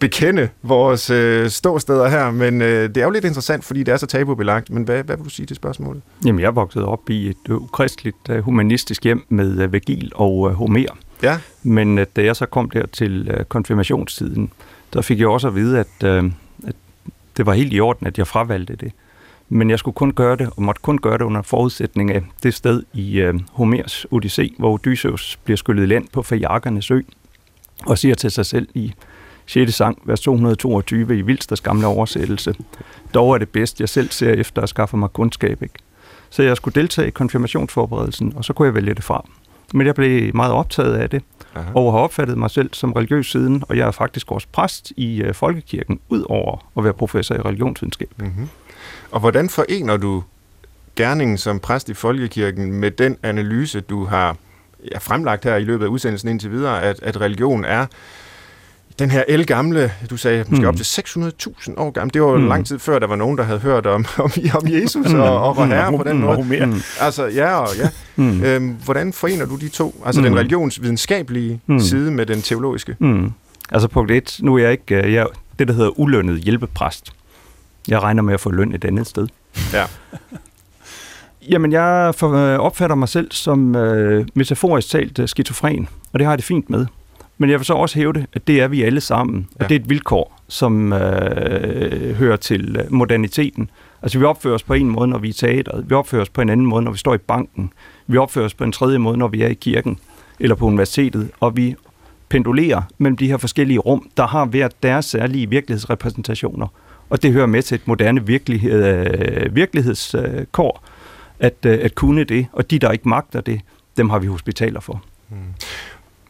bekende vores øh, ståsteder her, men øh, det er jo lidt interessant, fordi det er så tabubelagt. Men hvad, hvad vil du sige til spørgsmålet? Jamen, jeg voksede op i et øh, ukristeligt øh, humanistisk hjem med øh, Vergil og øh, Homer. Ja, Men øh, da jeg så kom der til øh, konfirmationstiden, der fik jeg også at vide, at, øh, at det var helt i orden, at jeg fravalgte det. Men jeg skulle kun gøre det, og måtte kun gøre det under forudsætning af det sted i øh, Homers Odyssé, hvor Odysseus bliver skyllet land på Fajarkernes ø, og siger til sig selv i 6. sang, vers 222 i Vilsters gamle oversættelse, dog er det bedst, jeg selv ser efter at skaffe mig kundskab. Ikke? Så jeg skulle deltage i konfirmationsforberedelsen, og så kunne jeg vælge det fra. Men jeg blev meget optaget af det, Aha. og har opfattet mig selv som religiøs siden, og jeg er faktisk også præst i øh, Folkekirken, ud over at være professor i religionsvidenskab. Mm-hmm. Og hvordan forener du gerningen som præst i Folkekirken med den analyse, du har ja, fremlagt her i løbet af udsendelsen indtil videre, at, at religion er den her elgamle, du sagde måske Mm. op til 600.000 år gammel. Det var jo Mm. lang tid før, der var nogen, der havde hørt om, om, om Jesus og, og var herre på den måde. Mm. Altså, ja og ja. Mm. Øhm, hvordan forener du de to? Altså Mm. den religionsvidenskabelige Mm. side med den teologiske? Mm. Altså punkt et, nu er jeg ikke, øh, jeg er det, der hedder ulønnet hjælpepræst. Jeg regner med at få løn et andet sted. Ja. Jamen, jeg øh, opfatter mig selv som øh, metaforisk talt øh, skizofren, og det har jeg det fint med. Men jeg vil så også hævde, at det er vi alle sammen, og Ja. det er et vilkår, som øh, hører til øh, moderniteten. Altså, vi opfører os på en måde, når vi er i teateret. Vi opfører os på en anden måde, når vi står i banken. Vi opfører os på en tredje måde, når vi er i kirken eller på universitetet, og vi pendulerer mellem de her forskellige rum, der har hver deres særlige virkelighedsrepræsentationer. Og det hører med til et moderne virkelighed, øh, virkelighedskår, at, øh, at kunne det. Og de, der ikke magter det, dem har vi hospitaler for.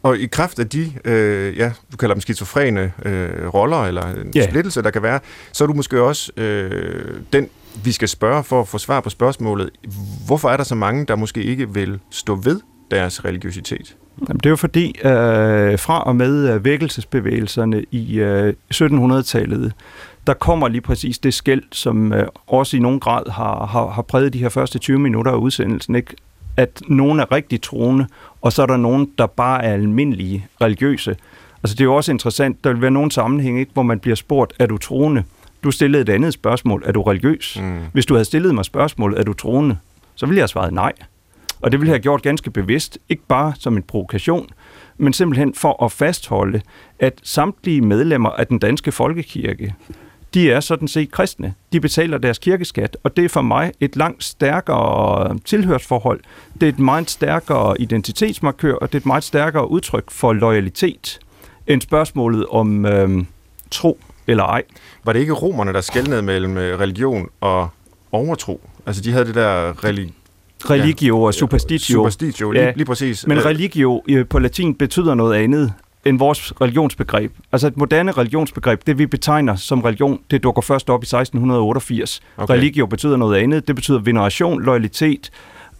Og i kraft af de, øh, ja, du kalder dem skizofrene øh, roller, eller en Ja. splittelse, der kan være, så er du måske også øh, den, vi skal spørge for at få svar på spørgsmålet, hvorfor er der så mange, der måske ikke vil stå ved deres religiøsitet? Jamen, det er jo fordi, øh, fra og med øh, vækkelsesbevægelserne i øh, 1700-tallet, der kommer lige præcis det skæld, som øh, også i nogen grad har, har, har præget de her første 20 minutter af udsendelsen, ikke? At nogen er rigtig troende, og så er der nogen, der bare er almindelige religiøse. Altså det er jo også interessant, der vil være nogle sammenhæng, ikke, hvor man bliver spurgt, er du troende? Du stillede et andet spørgsmål, er du religiøs? Mm. Hvis du havde stillet mig spørgsmålet, er du troende? Så ville jeg have svaret nej. Og det ville jeg have gjort ganske bevidst, ikke bare som en provokation, men simpelthen for at fastholde, at samtlige medlemmer af den danske folkekirke, de er sådan set kristne. De betaler deres kirkeskat, og det er for mig et langt stærkere tilhørsforhold. Det er et meget stærkere identitetsmarkør, og det er et meget stærkere udtryk for loyalitet, end spørgsmålet om øhm, tro eller ej. Var det ikke romerne, der skældnede mellem øh, religion og overtro? Altså de havde det der relig... Religio og superstitio. Superstitio, lige, Ja. lige præcis. Men Øh, religio øh, på latin betyder noget andet end vores religionsbegreb. Altså et moderne religionsbegreb, det vi betegner som religion, det dukker først op i 1688. Okay. Religio betyder noget andet. Det betyder veneration, loyalitet,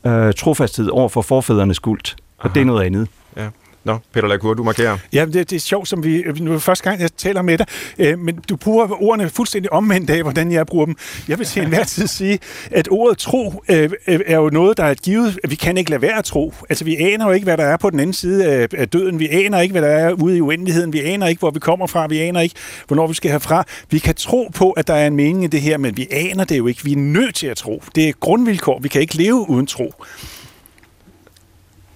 øh, trofasthed over for forfædrenes kult. Og Aha. det er noget andet. Nå, Peter Lacour, du markerer. Ja, det, det er sjovt, som vi... Nu er første gang, jeg taler med dig, øh, men du bruger ordene fuldstændig omvendt af, hvordan jeg bruger dem. Jeg vil til enhver tid sige, at ordet tro øh, øh, er jo noget, der er givet. Vi kan ikke lade være at tro. Altså, vi aner jo ikke, hvad der er på den anden side af, døden. Vi aner ikke, hvad der er ude i uendeligheden. Vi aner ikke, hvor vi kommer fra. Vi aner ikke, hvornår vi skal herfra. Vi kan tro på, at der er en mening i det her, men vi aner det jo ikke. Vi er nødt til at tro. Det er et grundvilkår. Vi kan ikke leve uden tro.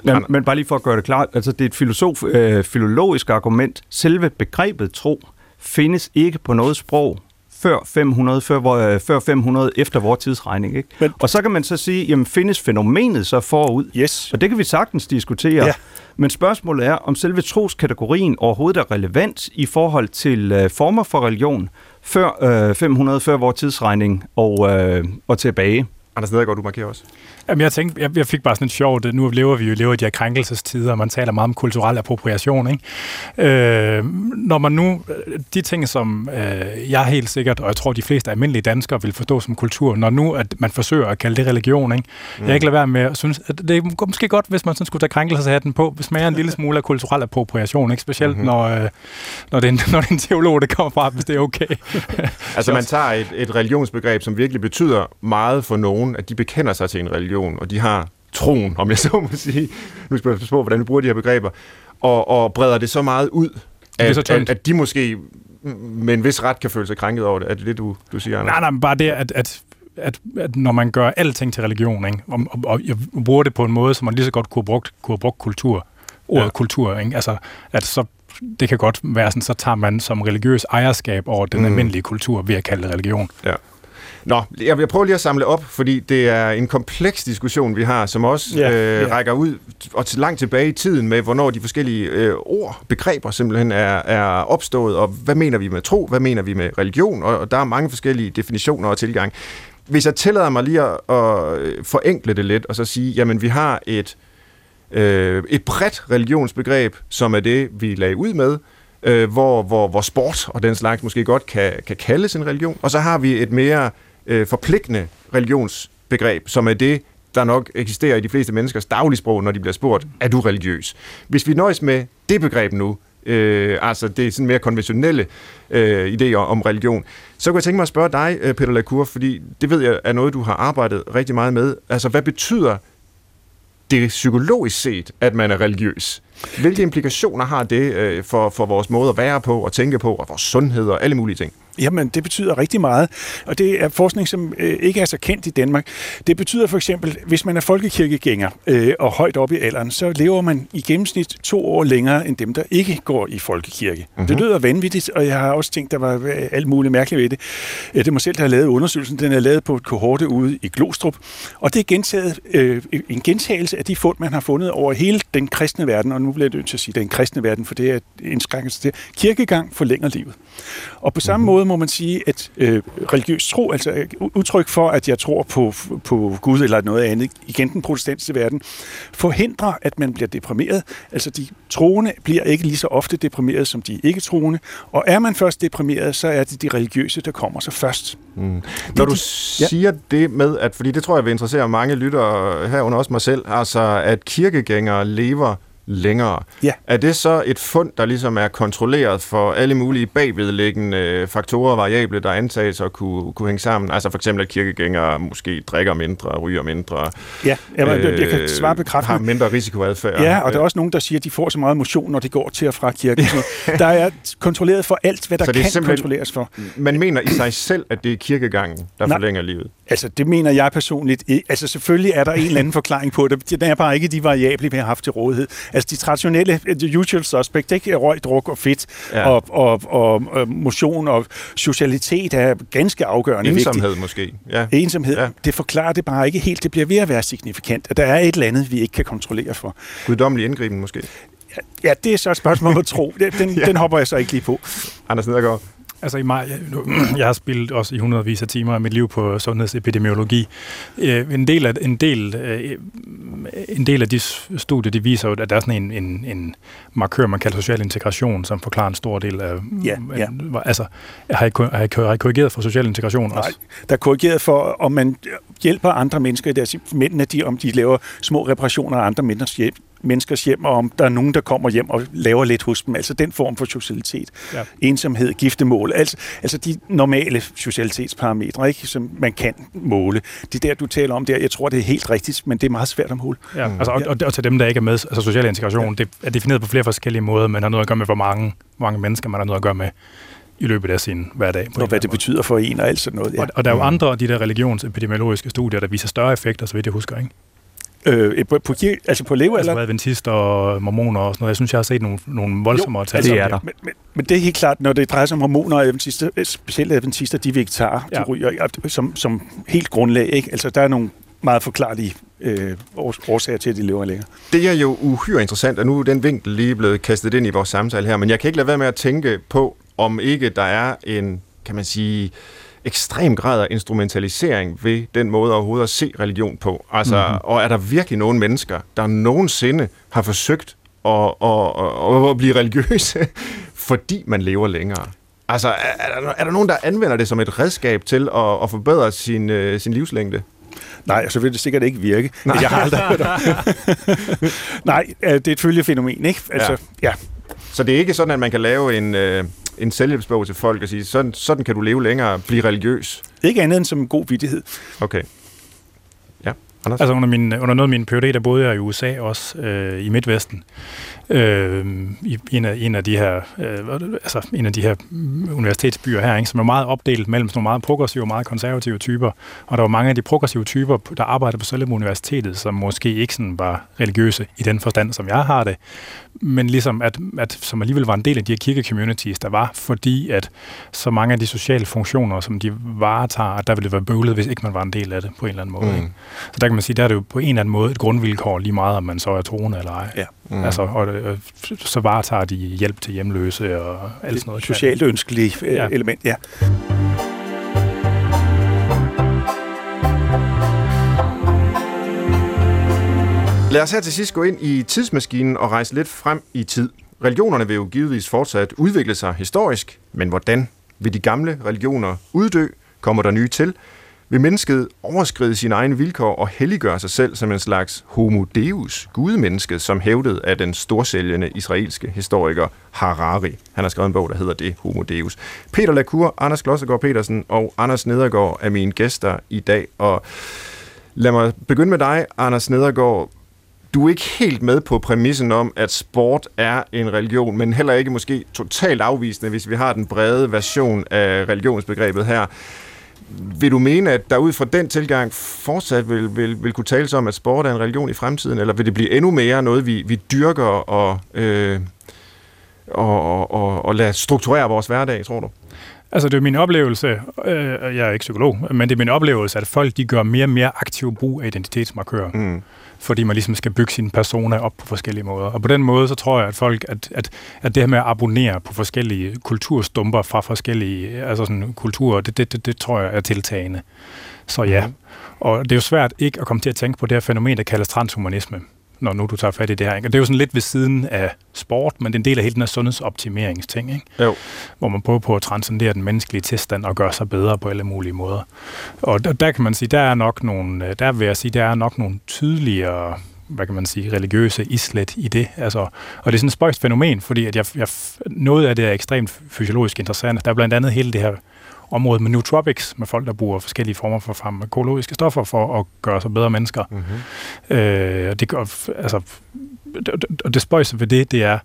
Men, men bare lige for at gøre det klart, altså det er et filosof, øh, filologisk argument. Selve begrebet tro findes ikke på noget sprog før 500, før, øh, før 500 efter vores tidsregning. Ikke? Men- og så kan man så sige, jamen findes fænomenet så forud? Yes. Og det kan vi sagtens diskutere. Ja. Men spørgsmålet er, om selve troskategorien overhovedet er relevant i forhold til øh, former for religion før øh, 500, før vores tidsregning og, øh, og tilbage. Anders Nedergaard, du markerer også. Jamen, jeg tænkte, jeg, jeg fik bare sådan et sjovt, nu lever vi jo lever i de her krænkelsestider, og man taler meget om kulturel appropriation, ikke? Øh, når man nu, de ting, som øh, jeg helt sikkert, og jeg tror, de fleste almindelige danskere vil forstå som kultur, når nu at man forsøger at kalde det religion, ikke? Mm. Jeg kan ikke lade være med at synes, at det er måske godt, hvis man sådan skulle tage krænkelseshatten på, hvis man er en lille smule af kulturel appropriation, ikke? Specielt mm-hmm. når, øh, når, det er en, når det er en teolog, der kommer fra, hvis det er okay. altså man tager et, et religionsbegreb, som virkelig betyder meget for nogen, at de bekender sig til en religion, og de har troen, om jeg så må sige. Nu skal jeg på, hvordan vi bruger de her begreber. Og, og breder det så meget ud, at, at, at de måske med en vis ret kan føle sig krænket over det. Er det det, du, du siger, Anders? Nej, nej, men bare det, at, at at, at når man gør alting til religion, ikke? Og, og, og jeg bruger det på en måde, som man lige så godt kunne have brugt, kunne have brugt kultur, ordet ja. kultur, ikke? Altså, at så det kan godt være sådan, så tager man som religiøs ejerskab over den mm. almindelige kultur ved at kalde det religion. Ja. Nå, jeg vil prøve lige at samle op, fordi det er en kompleks diskussion, vi har, som også ja, øh, ja. rækker ud og til langt tilbage i tiden med, hvornår de forskellige øh, ord, begreber simpelthen er, er opstået, og hvad mener vi med tro, hvad mener vi med religion, og, og der er mange forskellige definitioner og tilgang. Hvis jeg tillader mig lige at, at forenkle det lidt, og så sige, jamen vi har et, øh, et bredt religionsbegreb, som er det, vi lagde ud med, øh, hvor, hvor, hvor sport og den slags måske godt kan, kan kaldes en religion, og så har vi et mere øh, forpligtende religionsbegreb, som er det, der nok eksisterer i de fleste menneskers dagligsprog, når de bliver spurgt, er du religiøs? Hvis vi nøjes med det begreb nu, øh, altså det er sådan mere konventionelle øh, idéer om religion, så kunne jeg tænke mig at spørge dig, øh, Peter Lacour, fordi det ved jeg er noget, du har arbejdet rigtig meget med. Altså, hvad betyder det psykologisk set, at man er religiøs? Hvilke implikationer har det øh, for, for vores måde at være på og tænke på, og vores sundhed og alle mulige ting? Jamen, det betyder rigtig meget, og det er forskning, som øh, ikke er så kendt i Danmark. Det betyder for eksempel, hvis man er folkekirkegænger øh, og højt op i alderen, så lever man i gennemsnit to år længere end dem, der ikke går i folkekirke. Mm-hmm. Det lyder vanvittigt, og jeg har også tænkt, der var øh, alt muligt mærkeligt ved det. Øh, det må selv, der har lavet undersøgelsen. Den er lavet på et kohorte ude i Glostrup, og det er gentaget, øh, en gentagelse af de fund, man har fundet over hele den kristne verden, og nu bliver jeg nødt til at sige, den kristne verden, for det er en skrækkelse til. Kirkegang forlænger livet. Og på samme mm-hmm. måde må man sige, at øh, religiøs tro, altså øh, udtryk for, at jeg tror på, på Gud eller noget andet, igen den protestantiske verden, forhindrer, at man bliver deprimeret. Altså de troende bliver ikke lige så ofte deprimeret som de ikke troende, og er man først deprimeret, så er det de religiøse, der kommer så først. Mm. Når du siger ja. det med, at, fordi det tror jeg vil interessere mange lyttere herunder også mig selv, altså at kirkegængere lever længere. Ja. Er det så et fund, der ligesom er kontrolleret for alle mulige bagvedliggende faktorer og variable, der antages at kunne, kunne hænge sammen? Altså for eksempel, at kirkegængere måske drikker mindre, ryger mindre. Ja, jeg, øh, jeg kan svare bekræftende. Har mindre risikoadfærd. Ja, og der er også nogen, der siger, at de får så meget motion, når de går til og fra kirken. der er kontrolleret for alt, hvad der kan kontrolleres for. Man mener i sig selv, at det er kirkegangen, der Nej. forlænger livet? Altså, det mener jeg personligt. Altså, selvfølgelig er der en eller anden forklaring på det. Det er bare ikke de variable, vi har haft til rådighed. Altså, de traditionelle, the usual suspect, ikke? Røg, druk og fedt, ja. og, og, og, og motion og socialitet er ganske afgørende Ensomhed vigtigt. måske. Ja. Ensomhed, ja. det forklarer det bare ikke helt. Det bliver ved at være signifikant. Der er et eller andet, vi ikke kan kontrollere for. Guddommelig indgriben måske. Ja, det er så et spørgsmål at tro. Den, ja. den hopper jeg så ikke lige på. Anders Nedergaard. Altså i maj, jeg har spillet også i hundredvis af timer af mit liv på sundhedsepidemiologi. Øh, en del af, en del, øh, en del af de studier, de viser jo, at der er sådan en, en, en markør, man kalder social integration, som forklarer en stor del af... Ja, ja. Altså, har I, har, I, har I korrigeret for social integration også? Nej, der er korrigeret for, om man hjælper andre mennesker i deres mændene, de, om de laver små reparationer af andre menneskers hjem, menneskers hjem, og om der er nogen, der kommer hjem og laver lidt hos dem. Altså den form for socialitet. Ja. Ensomhed, giftemål. Altså, altså de normale socialitetsparametre, ikke, som man kan måle. Det der, du taler om der, jeg tror, det er helt rigtigt, men det er meget svært at måle. Ja, altså, og, og, og til dem, der ikke er med, altså social integration, ja. det er defineret på flere forskellige måder. Man har noget at gøre med, hvor mange, hvor mange mennesker man har noget at gøre med i løbet af sin hverdag. På og hvad det måde. betyder for en og alt sådan noget. Ja. Og, og der er jo andre af de der religionsepidemiologiske studier, der viser større effekter, så vidt jeg husker, ikke? Øh, på, på, altså på lever, altså adventister og mormoner og sådan noget. Jeg synes, jeg har set nogle, nogle voldsomme tal. Altså, det er der. Men, men, men, det er helt klart, når det drejer sig om hormoner og adventister, specielt adventister, de vegetarer, ja. de ryger som, som helt grundlag. Ikke? Altså, der er nogle meget forklarlige øh, årsager til, at de lever længere. Det er jo uhyre interessant, og nu er den vinkel lige blevet kastet ind i vores samtale her, men jeg kan ikke lade være med at tænke på, om ikke der er en, kan man sige, ekstrem grad af instrumentalisering ved den måde overhovedet at se religion på. Altså, mm-hmm. og er der virkelig nogen mennesker, der nogensinde har forsøgt at, at, at, at blive religiøse, fordi man lever længere? Altså, er der, er der nogen, der anvender det som et redskab til at, at forbedre sin, uh, sin livslængde? Nej, så vil det sikkert ikke virke. Nej. Jeg har aldrig hørt Nej, øh, det er et følgefænomen, ikke? Altså, ja. ja. Så det er ikke sådan, at man kan lave en, øh, en selvhjælpsbog til folk og sige, sådan, sådan kan du leve længere, blive religiøs? Ikke andet end som en god vidtighed. Okay. Anders? Altså under, min, under noget af min PhD, der boede jeg i USA også, øh, i Midtvesten øh, i en af, en af de her øh, altså en af de her universitetsbyer her, ikke, som er meget opdelt mellem sådan nogle meget progressive og meget konservative typer. Og der var mange af de progressive typer, der arbejdede på selve universitetet, som måske ikke sådan var religiøse i den forstand, som jeg har det, men ligesom at, at som alligevel var en del af de her kirke-communities, der var, fordi at så mange af de sociale funktioner, som de varetager, at der ville det være bøvlet, hvis ikke man var en del af det på en eller anden måde. Mm. Ikke? Så der kan man sige, der er det jo på en eller anden måde et grundvilkår lige meget, om man så er troende eller ej. Ja. Mm. Altså, og, og, så varetager de hjælp til hjemløse og alt sådan noget. Socialt ønskelige øh, ja. element, ja. Lad os her til sidst gå ind i tidsmaskinen og rejse lidt frem i tid. Religionerne vil jo givetvis fortsat udvikle sig historisk, men hvordan? Vil de gamle religioner uddø? Kommer der nye til? Vil mennesket overskride sine egne vilkår og helliggøre sig selv som en slags homo deus, gudmenneske, som hævdet af den storsælgende israelske historiker Harari. Han har skrevet en bog, der hedder det, Homo deus. Peter Lacour, Anders Glossegaard Petersen og Anders Nedergaard er mine gæster i dag, og lad mig begynde med dig, Anders Nedergaard du er ikke helt med på præmissen om, at sport er en religion, men heller ikke måske totalt afvisende, hvis vi har den brede version af religionsbegrebet her. Vil du mene, at der ud fra den tilgang fortsat vil, vil, vil kunne tales om, at sport er en religion i fremtiden, eller vil det blive endnu mere noget, vi, vi dyrker og, øh, og, og, og lader strukturere vores hverdag, tror du? Altså, det er min oplevelse, øh, jeg er ikke psykolog, men det er min oplevelse, at folk de gør mere og mere aktiv brug af identitetsmarkører. Mm fordi man ligesom skal bygge sin persona op på forskellige måder. Og på den måde, så tror jeg, at folk, at, at, at det her med at abonnere på forskellige kulturstumper fra forskellige altså sådan, kulturer, det, det, det, det tror jeg er tiltagende. Så ja. Mm. Og det er jo svært ikke at komme til at tænke på det her fænomen, der kaldes transhumanisme når nu du tager fat i det her. Ikke? Og det er jo sådan lidt ved siden af sport, men det er en del af hele den her sundhedsoptimeringsting, ikke? Jo. hvor man prøver på at transcendere den menneskelige tilstand og gøre sig bedre på alle mulige måder. Og der, der kan man sige, der er nok nogle, der vil jeg sige, der er nok nogle tydeligere hvad kan man sige, religiøse islet i det. Altså, og det er sådan et spøjst fænomen, fordi at jeg, jeg, noget af det er ekstremt fysiologisk interessant. Der er blandt andet hele det her område med nootropics, med folk, der bruger forskellige former for farmakologiske stoffer for at gøre sig bedre mennesker. Mm-hmm. Øh, og det, gør, altså, og det spøjse ved det, det er,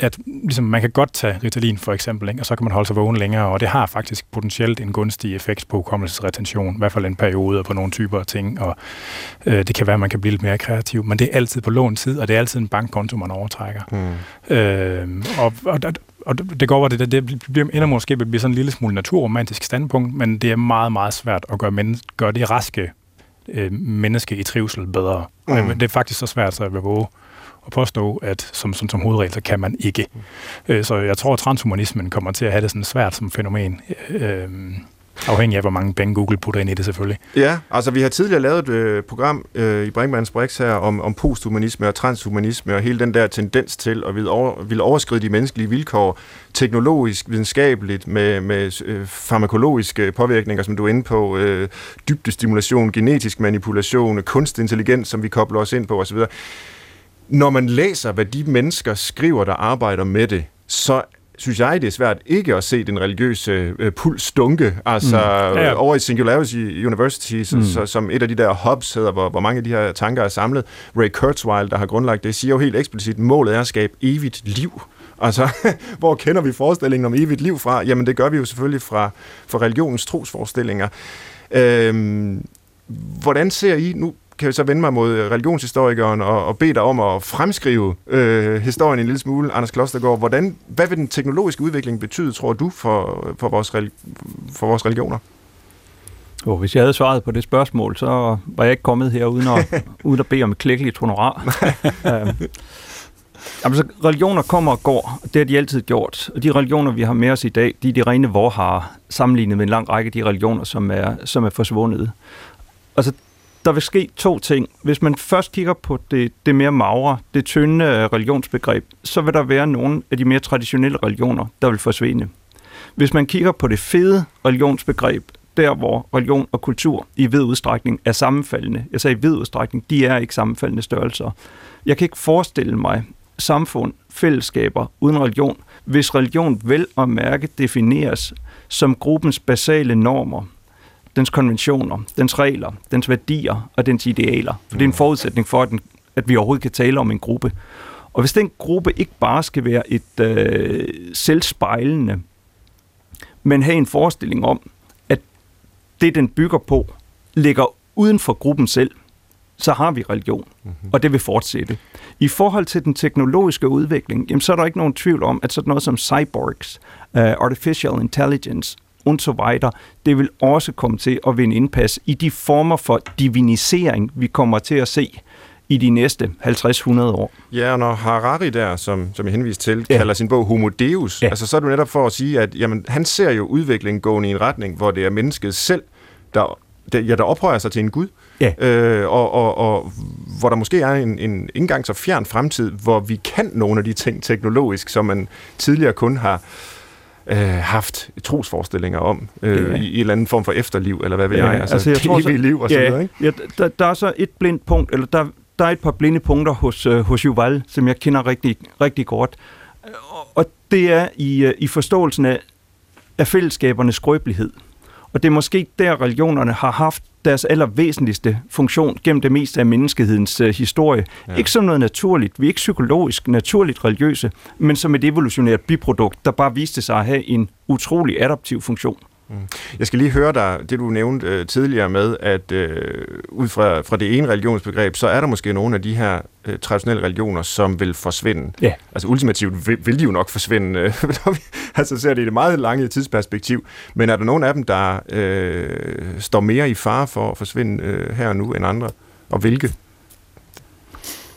at ligesom, man kan godt tage Ritalin for eksempel, ikke? og så kan man holde sig vågen længere, og det har faktisk potentielt en gunstig effekt på hukommelsesretention, i hvert fald en periode på nogle typer af ting, og øh, det kan være, at man kan blive lidt mere kreativ, men det er altid på lån tid, og det er altid en bankkonto, man overtrækker. Mm. Øh, og, og, og det går over det, det, det bliver, ender måske at blive sådan en lille smule naturromantisk standpunkt, men det er meget, meget svært at gøre, men, gøre det raske øh, menneske i trivsel bedre. Mm. Det er faktisk så svært, så jeg vil våge at påstå, at som, som, som hovedregel, så kan man ikke. Mm. Så jeg tror, at transhumanismen kommer til at have det sådan svært som fænomen. Øh, Afhængig af, hvor mange penge Google putter ind i det selvfølgelig. Ja, altså vi har tidligere lavet et øh, program øh, i Brinkmanns Brix her om, om posthumanisme og transhumanisme og hele den der tendens til at ville, over, ville overskride de menneskelige vilkår teknologisk, videnskabeligt, med, med øh, farmakologiske påvirkninger, som du er inde på, øh, dybdestimulation, genetisk manipulation, kunstig intelligens, som vi kobler os ind på osv. Når man læser, hvad de mennesker skriver, der arbejder med det, så synes jeg, det er svært ikke at se den religiøse øh, puls dunke. Altså mm. ja, ja. over i Singularity University, så, mm. så, som et af de der hubs hedder, hvor, hvor mange af de her tanker er samlet. Ray Kurzweil, der har grundlagt det, siger jo helt eksplicit, målet er at skabe evigt liv. Altså, hvor kender vi forestillingen om evigt liv fra? Jamen, det gør vi jo selvfølgelig fra, fra religionens trosforestillinger. Øhm, hvordan ser I, nu kan jeg så vende mig mod religionshistorikeren og, og bede dig om at fremskrive øh, historien en lille smule, Anders Klostergaard. Hvordan, hvad vil den teknologiske udvikling betyde, tror du, for, for, vores, for vores religioner? Oh, hvis jeg havde svaret på det spørgsmål, så var jeg ikke kommet her uden at, uden at bede om et klikkeligt honorar. Øhm, Altså, religioner kommer og går, det har de altid gjort. Og de religioner, vi har med os i dag, de er de rene vorharer, sammenlignet med en lang række af de religioner, som er, som er forsvundet. Altså, der vil ske to ting. Hvis man først kigger på det, det mere magre, det tynde øh, religionsbegreb, så vil der være nogle af de mere traditionelle religioner, der vil forsvinde. Hvis man kigger på det fede religionsbegreb, der hvor religion og kultur i vid udstrækning er sammenfaldende, jeg sagde i vid udstrækning, de er ikke sammenfaldende størrelser. Jeg kan ikke forestille mig samfund, fællesskaber uden religion, hvis religion vel og mærke defineres som gruppens basale normer, dens konventioner, dens regler, dens værdier og dens idealer. For det er en forudsætning for, at, den, at vi overhovedet kan tale om en gruppe. Og hvis den gruppe ikke bare skal være et øh, selvspejlende, men have en forestilling om, at det, den bygger på, ligger uden for gruppen selv, så har vi religion, mm-hmm. og det vil fortsætte. I forhold til den teknologiske udvikling, jamen, så er der ikke nogen tvivl om, at sådan noget som cyborgs, uh, artificial intelligence og så videre, det vil også komme til at vinde indpas i de former for divinisering, vi kommer til at se i de næste 50-100 år. Ja, og når Harari der, som, som jeg henviste til, ja. kalder sin bog Homo Deus, ja. altså så er det netop for at sige, at jamen, han ser jo udviklingen gående i en retning, hvor det er mennesket selv, der der, ja, der ophøjer sig til en Gud, ja. øh, og, og, og hvor der måske er en, en indgang så fjern fremtid, hvor vi kan nogle af de ting teknologisk, som man tidligere kun har øh, haft trosforestillinger om øh, ja. i, i en eller anden form for efterliv, eller hvad ved ja, jeg, altså, altså jeg tror, så, liv og ja, så videre. Ikke? Ja, der, der er så et blindt punkt, eller der, der er et par blinde punkter hos, øh, hos Juval, som jeg kender rigtig, rigtig godt, og det er i, øh, i forståelsen af, af fællesskabernes skrøbelighed. Og det er måske der, religionerne har haft deres allervæsentligste funktion gennem det meste af menneskehedens øh, historie. Ja. Ikke som noget naturligt. Vi er ikke psykologisk naturligt religiøse, men som et evolutionært biprodukt, der bare viste sig at have en utrolig adaptiv funktion. Mm. Jeg skal lige høre dig, det du nævnte øh, tidligere med, at øh, ud fra, fra det ene religionsbegreb, så er der måske nogle af de her øh, traditionelle religioner, som vil forsvinde. Ja. Altså ultimativt vil, vil de jo nok forsvinde, øh, altså ser det i det meget lange tidsperspektiv. Men er der nogle af dem, der øh, står mere i fare for at forsvinde øh, her og nu end andre? Og hvilke?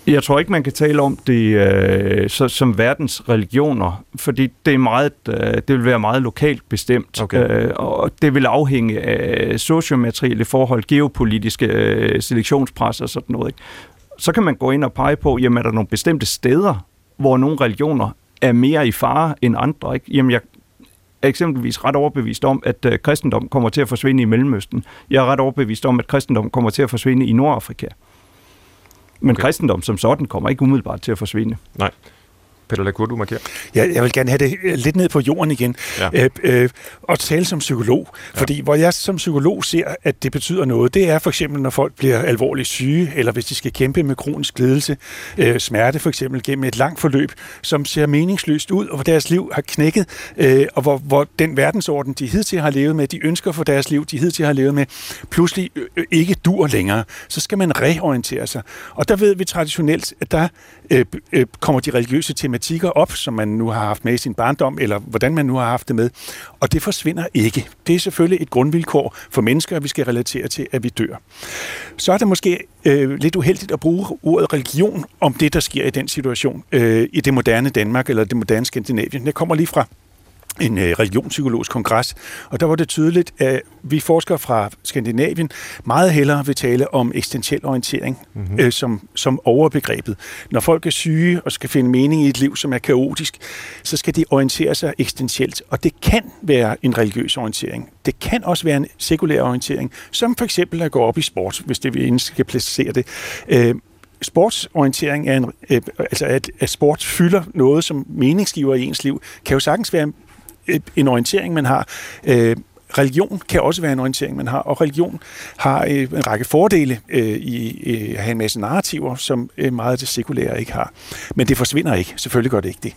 Jeg tror ikke, man kan tale om det øh, så, som verdens religioner, fordi det, er meget, øh, det vil være meget lokalt bestemt, okay. øh, og det vil afhænge af sociomaterielle forhold, geopolitiske øh, selektionspres og sådan noget. Ikke? Så kan man gå ind og pege på, jamen er der nogle bestemte steder, hvor nogle religioner er mere i fare end andre? Ikke? Jamen jeg er eksempelvis ret overbevist om, at øh, kristendom kommer til at forsvinde i Mellemøsten. Jeg er ret overbevist om, at kristendom kommer til at forsvinde i Nordafrika. Men okay. kristendom som sådan kommer ikke umiddelbart til at forsvinde. Nej. Peter Lacour, du markerer. Ja, jeg vil gerne have det lidt ned på jorden igen, ja. øh, øh, og tale som psykolog. Ja. Fordi hvor jeg som psykolog ser, at det betyder noget, det er for eksempel, når folk bliver alvorligt syge, eller hvis de skal kæmpe med kronisk lidelse, øh, smerte for eksempel, gennem et langt forløb, som ser meningsløst ud, og hvor deres liv har knækket, øh, og hvor, hvor den verdensorden, de hidtil har levet med, de ønsker for deres liv, de hidtil har levet med, pludselig øh, ikke dur længere. Så skal man reorientere sig. Og der ved vi traditionelt, at der øh, øh, kommer de religiøse tematikker tematikker op, som man nu har haft med i sin barndom, eller hvordan man nu har haft det med. Og det forsvinder ikke. Det er selvfølgelig et grundvilkår for mennesker, at vi skal relatere til, at vi dør. Så er det måske øh, lidt uheldigt at bruge ordet religion om det, der sker i den situation øh, i det moderne Danmark eller det moderne Skandinavien. Jeg kommer lige fra en øh, religionspsykologisk kongres, og der var det tydeligt, at vi forskere fra Skandinavien meget hellere vil tale om eksistentiel orientering mm-hmm. øh, som, som overbegrebet. Når folk er syge og skal finde mening i et liv, som er kaotisk, så skal de orientere sig eksistentielt, og det kan være en religiøs orientering. Det kan også være en sekulær orientering, som for eksempel at gå op i sport, hvis det vi skal placere det. Øh, sportsorientering er en, øh, altså at, at sport fylder noget som meningsgiver i ens liv, kan jo sagtens være en orientering, man har. Øh, religion kan også være en orientering, man har, og religion har øh, en række fordele øh, i at have en masse narrativer, som øh, meget af det sekulære ikke har. Men det forsvinder ikke. Selvfølgelig gør det ikke det.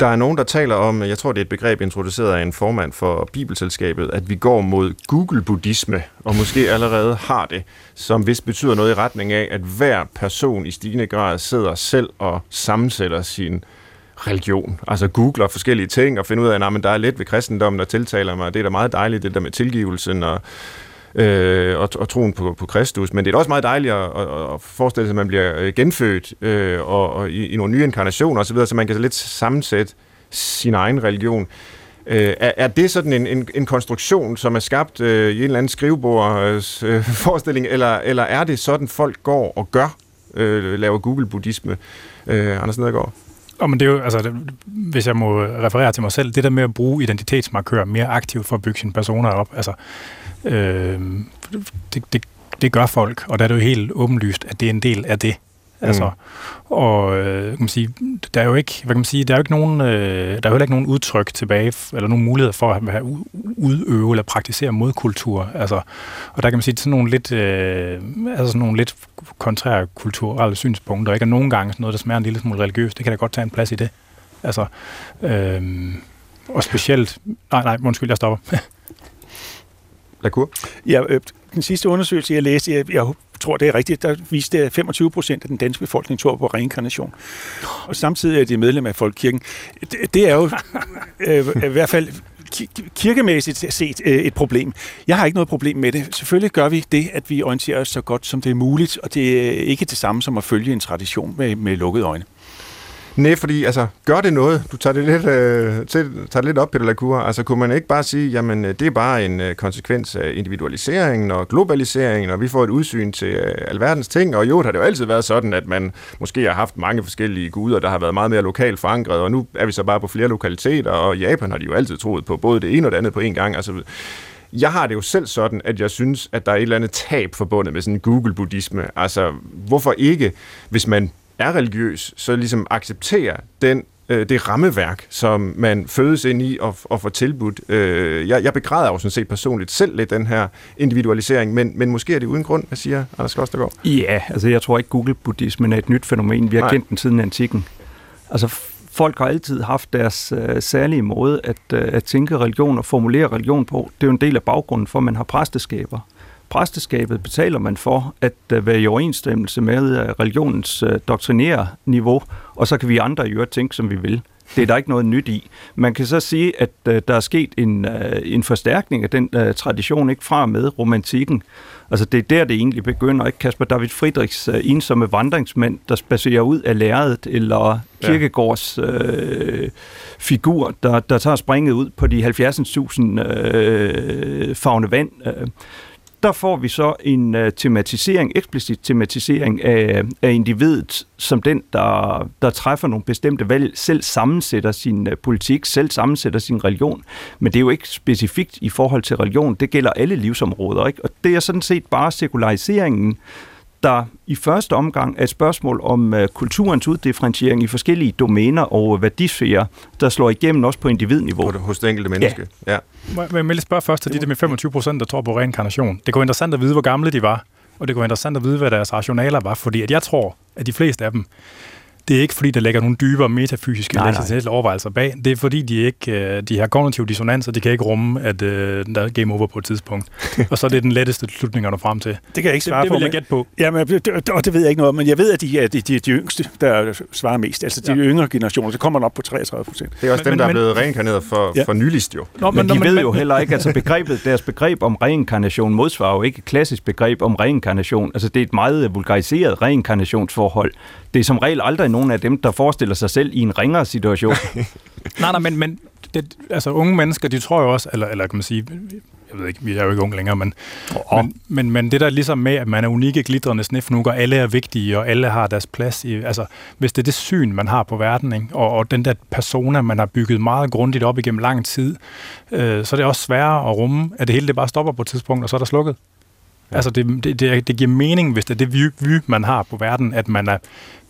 Der er nogen, der taler om, jeg tror det er et begreb introduceret af en formand for Bibelselskabet, at vi går mod Google-buddhisme, og måske allerede har det, som hvis betyder noget i retning af, at hver person i stigende grad sidder selv og sammensætter sin øh, religion. Altså googler forskellige ting og finder ud af, at der er lidt ved kristendommen, der tiltaler mig. Det er da meget dejligt, det der med tilgivelsen og øh, og, og troen på, på Kristus. Men det er også meget dejligt at, at, at forestille sig, at man bliver øh, genfødt øh, og, og i, i nogle nye inkarnationer osv., så man kan så lidt sammensætte sin egen religion. Øh, er, er det sådan en, en, en konstruktion, som er skabt øh, i en eller anden skrivebords øh, forestilling, eller, eller er det sådan, folk går og gør, øh, laver Google-buddhisme? Øh, Anders Nedergaard? Og men det er jo, altså, hvis jeg må referere til mig selv, det der med at bruge identitetsmarkører mere aktivt for at bygge sine personer op, altså, øh, det, det, det gør folk, og der er det jo helt åbenlyst, at det er en del af det. Altså, mm. og øh, kan man sige, der er jo ikke, hvad kan man sige, der er jo ikke nogen, øh, der er jo ikke nogen udtryk tilbage, eller nogen mulighed for at have udøve eller praktisere modkultur. Altså, og der kan man sige, sådan nogle lidt, øh, altså sådan nogle lidt kontrære kulturelle synspunkter, ikke? Og nogle gange sådan noget, der smager en lille smule religiøst, det kan da godt tage en plads i det. Altså, øh, og specielt, nej, nej, undskyld, jeg stopper. Lacour? Ja, øh, den sidste undersøgelse, jeg læste, jeg, jeg tror, det er rigtigt, der viste, at 25 procent af den danske befolkning tror på reinkarnation. Og samtidig er de medlem af Folkekirken. Det, det er jo øh, i hvert fald kirkemæssigt set øh, et problem. Jeg har ikke noget problem med det. Selvfølgelig gør vi det, at vi orienterer os så godt som det er muligt, og det er ikke det samme som at følge en tradition med, med lukkede øjne. Nej, fordi altså, gør det noget? Du tager det lidt, øh, til, tager det lidt op, Peter Lacour. Altså, kunne man ikke bare sige, jamen, øh, det er bare en øh, konsekvens af individualiseringen og globaliseringen, og vi får et udsyn til øh, alverdens ting, og jo, har det jo altid været sådan, at man måske har haft mange forskellige guder, der har været meget mere lokalt forankret, og nu er vi så bare på flere lokaliteter, og i Japan har de jo altid troet på både det ene og det andet på en gang. Altså, jeg har det jo selv sådan, at jeg synes, at der er et eller andet tab forbundet med sådan en Google-buddhisme. Altså, hvorfor ikke, hvis man er religiøs, så ligesom acceptere den øh, det rammeværk, som man fødes ind i og, og får tilbudt. Øh, jeg, jeg begræder jo sådan set personligt selv lidt den her individualisering, men, men måske er det uden grund, hvad siger Anders Klostergaard? Ja, altså jeg tror ikke Google-buddhismen er et nyt fænomen. Vi har Nej. kendt den siden antikken. Altså folk har altid haft deres øh, særlige måde at, øh, at tænke religion og formulere religion på. Det er jo en del af baggrunden for, at man har præsteskaber præsteskabet betaler man for at uh, være i overensstemmelse med uh, religionens uh, doktrinære niveau, og så kan vi andre i øvrigt tænke, som vi vil. Det er der ikke noget nyt i. Man kan så sige, at der er sket en, en forstærkning af den tradition, ikke fra med romantikken. Altså det er der, det egentlig begynder, ikke? Kasper David Friedrichs ensomme vandringsmænd, der spacerer ud af lærredet, eller Kirkegårds uh, figur, der, der tager springet ud på de 70.000 uh, fagne vand. Uh, der får vi så en uh, tematisering, eksplicit tematisering af, af individet, som den, der, der træffer nogle bestemte valg, selv sammensætter sin uh, politik, selv sammensætter sin religion. Men det er jo ikke specifikt i forhold til religion, det gælder alle livsområder. Ikke? Og det er sådan set bare sekulariseringen, der i første omgang er et spørgsmål om uh, kulturens uddifferentiering i forskellige domæner og værdisfærer, der slår igennem også på individniveau. På hos det enkelte menneske, ja. ja. Må jeg lige spørge først til de der med 25 procent, der tror på reinkarnation. Det kunne være interessant at vide, hvor gamle de var, og det kunne være interessant at vide, hvad deres rationaler var, fordi at jeg tror, at de fleste af dem det er ikke fordi, der ligger nogle dybere metafysiske nej, nej. overvejelser bag. Det er fordi, de ikke øh, de har kognitive dissonanser, de kan ikke rumme, at øh, der er game over på et tidspunkt. og så er det den letteste slutning at nå frem til. Det kan jeg ikke svare det, det vil jeg gætte på. Jamen, det, og det ved jeg ikke noget om, men jeg ved, at de er de, de, de yngste, der svarer mest. Altså de ja. yngre generationer, så kommer man op på 33 procent. Det er også men, dem, men, der er blevet reinkarneret for, ja. for nyligst jo. Nå, men, men de men, ved men, jo heller ikke, altså begrebet, deres begreb om reinkarnation modsvarer jo ikke et klassisk begreb om reinkarnation. Altså det er et meget vulgariseret reinkarnationsforhold. Det er som regel aldrig nogen af dem, der forestiller sig selv i en ringere situation. nej, nej, men, men det, altså unge mennesker, de tror jo også, eller, eller kan man sige, jeg ved ikke, vi er jo ikke unge længere, men, oh. men, men, men det der ligesom med, at man er unikke, glitrende snifnukker, alle er vigtige, og alle har deres plads i, altså hvis det er det syn, man har på verden, ikke? Og, og den der persona, man har bygget meget grundigt op igennem lang tid, øh, så er det også sværere at rumme, at det hele det bare stopper på et tidspunkt, og så er der slukket. Ja. Altså det, det, det, det giver mening, hvis det er det view, view, man har på verden, at man er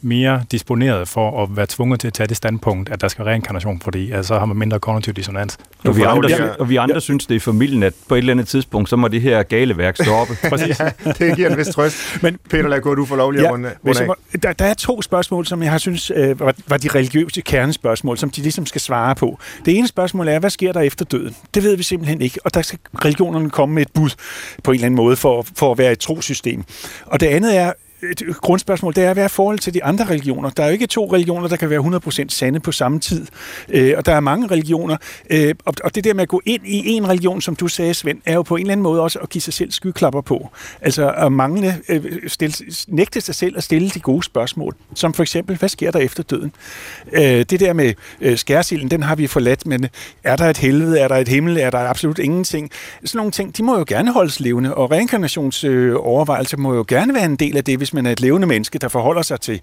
mere disponeret for at være tvunget til at tage det standpunkt, at der skal reinkarnation, fordi altså, så har man mindre kognitiv dissonans. Og vi andre, ja. og vi andre ja. synes, det er familien, at på et eller andet tidspunkt, så må det her gale værk stoppe. Præcis. ja, det giver en vis trøst. Men Peter Lago, du får lov lige ja, at runde, runde må, der, der er to spørgsmål, som jeg har synes øh, var, var de religiøse kernespørgsmål, som de ligesom skal svare på. Det ene spørgsmål er, hvad sker der efter døden? Det ved vi simpelthen ikke, og der skal religionerne komme med et bud på en eller anden måde for, for at være et trosystem. Og det andet er, et grundspørgsmål, det er, hvad er forhold til de andre religioner? Der er jo ikke to religioner, der kan være 100% sande på samme tid. Øh, og der er mange religioner. Øh, og, og det der med at gå ind i en religion, som du sagde, Svend, er jo på en eller anden måde også at give sig selv skyklapper på. Altså at mangle, øh, stille, nægte sig selv at stille de gode spørgsmål. Som for eksempel, hvad sker der efter døden? Øh, det der med øh, skærsilden, den har vi forladt, men er der et helvede, er der et himmel, er der absolut ingenting? Sådan nogle ting, de må jo gerne holdes levende, og reinkarnationsovervejelser øh, må jo gerne være en del af det, hvis man er et levende menneske, der forholder sig til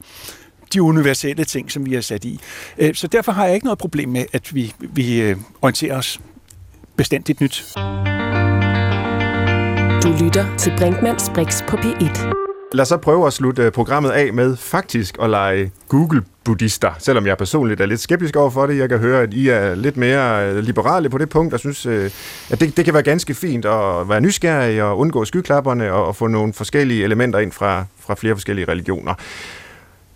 de universelle ting, som vi har sat i. Øh, så derfor har jeg ikke noget problem med, at vi, vi øh, orienterer os bestandigt nyt. Du lytter til Brinkmanns Brix på P1. Lad os så prøve at slutte øh, programmet af med faktisk at lege Google-buddhister, selvom jeg personligt er lidt skeptisk over for det. Jeg kan høre, at I er lidt mere øh, liberale på det punkt, og synes, øh, at det, det kan være ganske fint at være nysgerrig og undgå skyklapperne og, og få nogle forskellige elementer ind fra, fra flere forskellige religioner.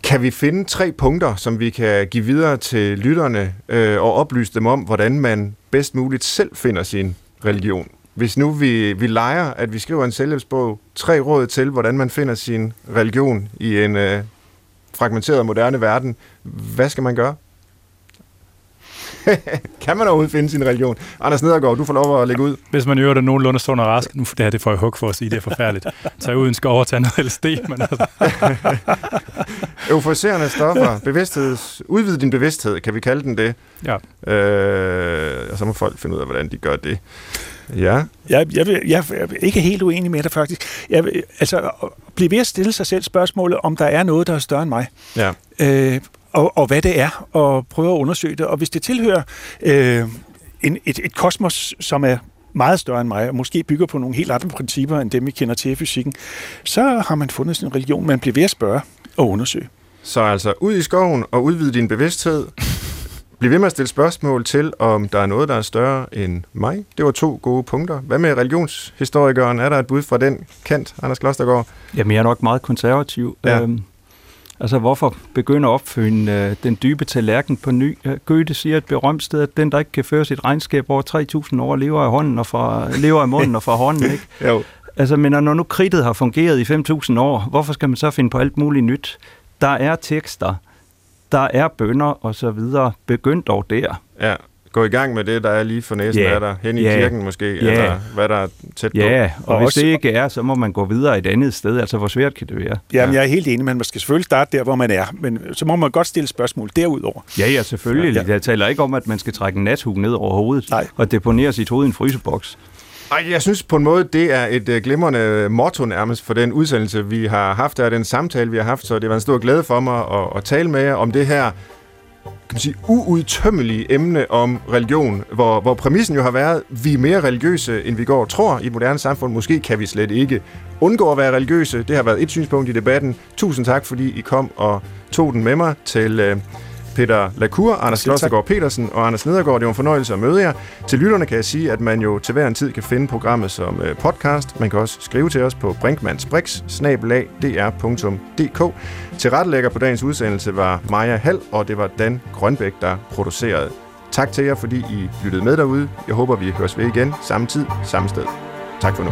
Kan vi finde tre punkter, som vi kan give videre til lytterne øh, og oplyse dem om, hvordan man bedst muligt selv finder sin religion? Hvis nu vi, vi leger, at vi skriver en selvhjælpsbog, tre råd til, hvordan man finder sin religion i en øh, fragmenteret moderne verden, hvad skal man gøre? kan man overhovedet finde sin religion? Anders Nedergaard, du får lov at lægge ud. Hvis man gør det nogenlunde stående rask, nu det her det får jeg hug for at sige, det er forfærdeligt. Tag ud en skov og tage noget LSD, men altså. Euforiserende stoffer, bevidstheds, udvide din bevidsthed, kan vi kalde den det? Ja. Øh, og så må folk finde ud af, hvordan de gør det. Ja. Jeg, jeg, jeg, jeg er ikke helt uenig med dig faktisk. Jeg, altså, blive ved at stille sig selv spørgsmålet, om der er noget, der er større end mig. Ja. Øh, og, og hvad det er, og prøve at undersøge det. Og hvis det tilhører øh, en, et, et kosmos, som er meget større end mig, og måske bygger på nogle helt andre principper, end dem, vi kender til i fysikken, så har man fundet sin religion, man bliver ved at spørge og undersøge. Så altså ud i skoven og udvide din bevidsthed. Bliv ved med at stille spørgsmål til, om der er noget, der er større end mig. Det var to gode punkter. Hvad med religionshistorikeren? Er der et bud fra den kant, Anders Klostergaard? Jamen, jeg er nok meget konservativ. Ja. Øhm, Altså, hvorfor begynde at opfinde øh, den dybe tallerken på ny? Goethe siger et berømt sted, at den, der ikke kan føre sit regnskab over 3.000 år, lever af hånden og fra, lever af munden og fra hånden, ikke? jo. Altså, men når nu kridtet har fungeret i 5.000 år, hvorfor skal man så finde på alt muligt nyt? Der er tekster, der er bønder og så videre. Begynd dog der. Ja, gå i gang med det, der er lige for næsen yeah. af dig, hen i yeah. kirken måske, yeah. eller hvad der er tæt på. Ja, og, og hvis også, det ikke er, så må man gå videre et andet sted. Altså, hvor svært kan det være? Jamen, ja. jeg er helt enig, men man skal selvfølgelig starte der, hvor man er, men så må man godt stille spørgsmål derudover. Ja, ja, selvfølgelig. Ja, ja. Jeg taler ikke om, at man skal trække en nathug ned over hovedet Nej. og deponere sit hoved i en fryseboks. Ej, jeg synes på en måde, det er et øh, glimrende øh, motto nærmest for den udsendelse, vi har haft her, den samtale, vi har haft, så det var en stor glæde for mig at, at tale med jer om det her kan man sige, uudtømmelige emne om religion, hvor, hvor præmissen jo har været, vi er mere religiøse, end vi går og tror i et moderne samfund. Måske kan vi slet ikke undgå at være religiøse. Det har været et synspunkt i debatten. Tusind tak, fordi I kom og tog den med mig til... Øh, Peter Lacour, Anders Klostergaard Petersen og Anders Nedergaard. Det var en fornøjelse at møde jer. Til lytterne kan jeg sige, at man jo til hver en tid kan finde programmet som øh, podcast. Man kan også skrive til os på brinkmansbrix.dr.dk. Til rettelægger på dagens udsendelse var Maja Hall, og det var Dan Grønbæk, der producerede. Tak til jer, fordi I lyttede med derude. Jeg håber, vi høres ved igen samme tid, samme sted. Tak for nu.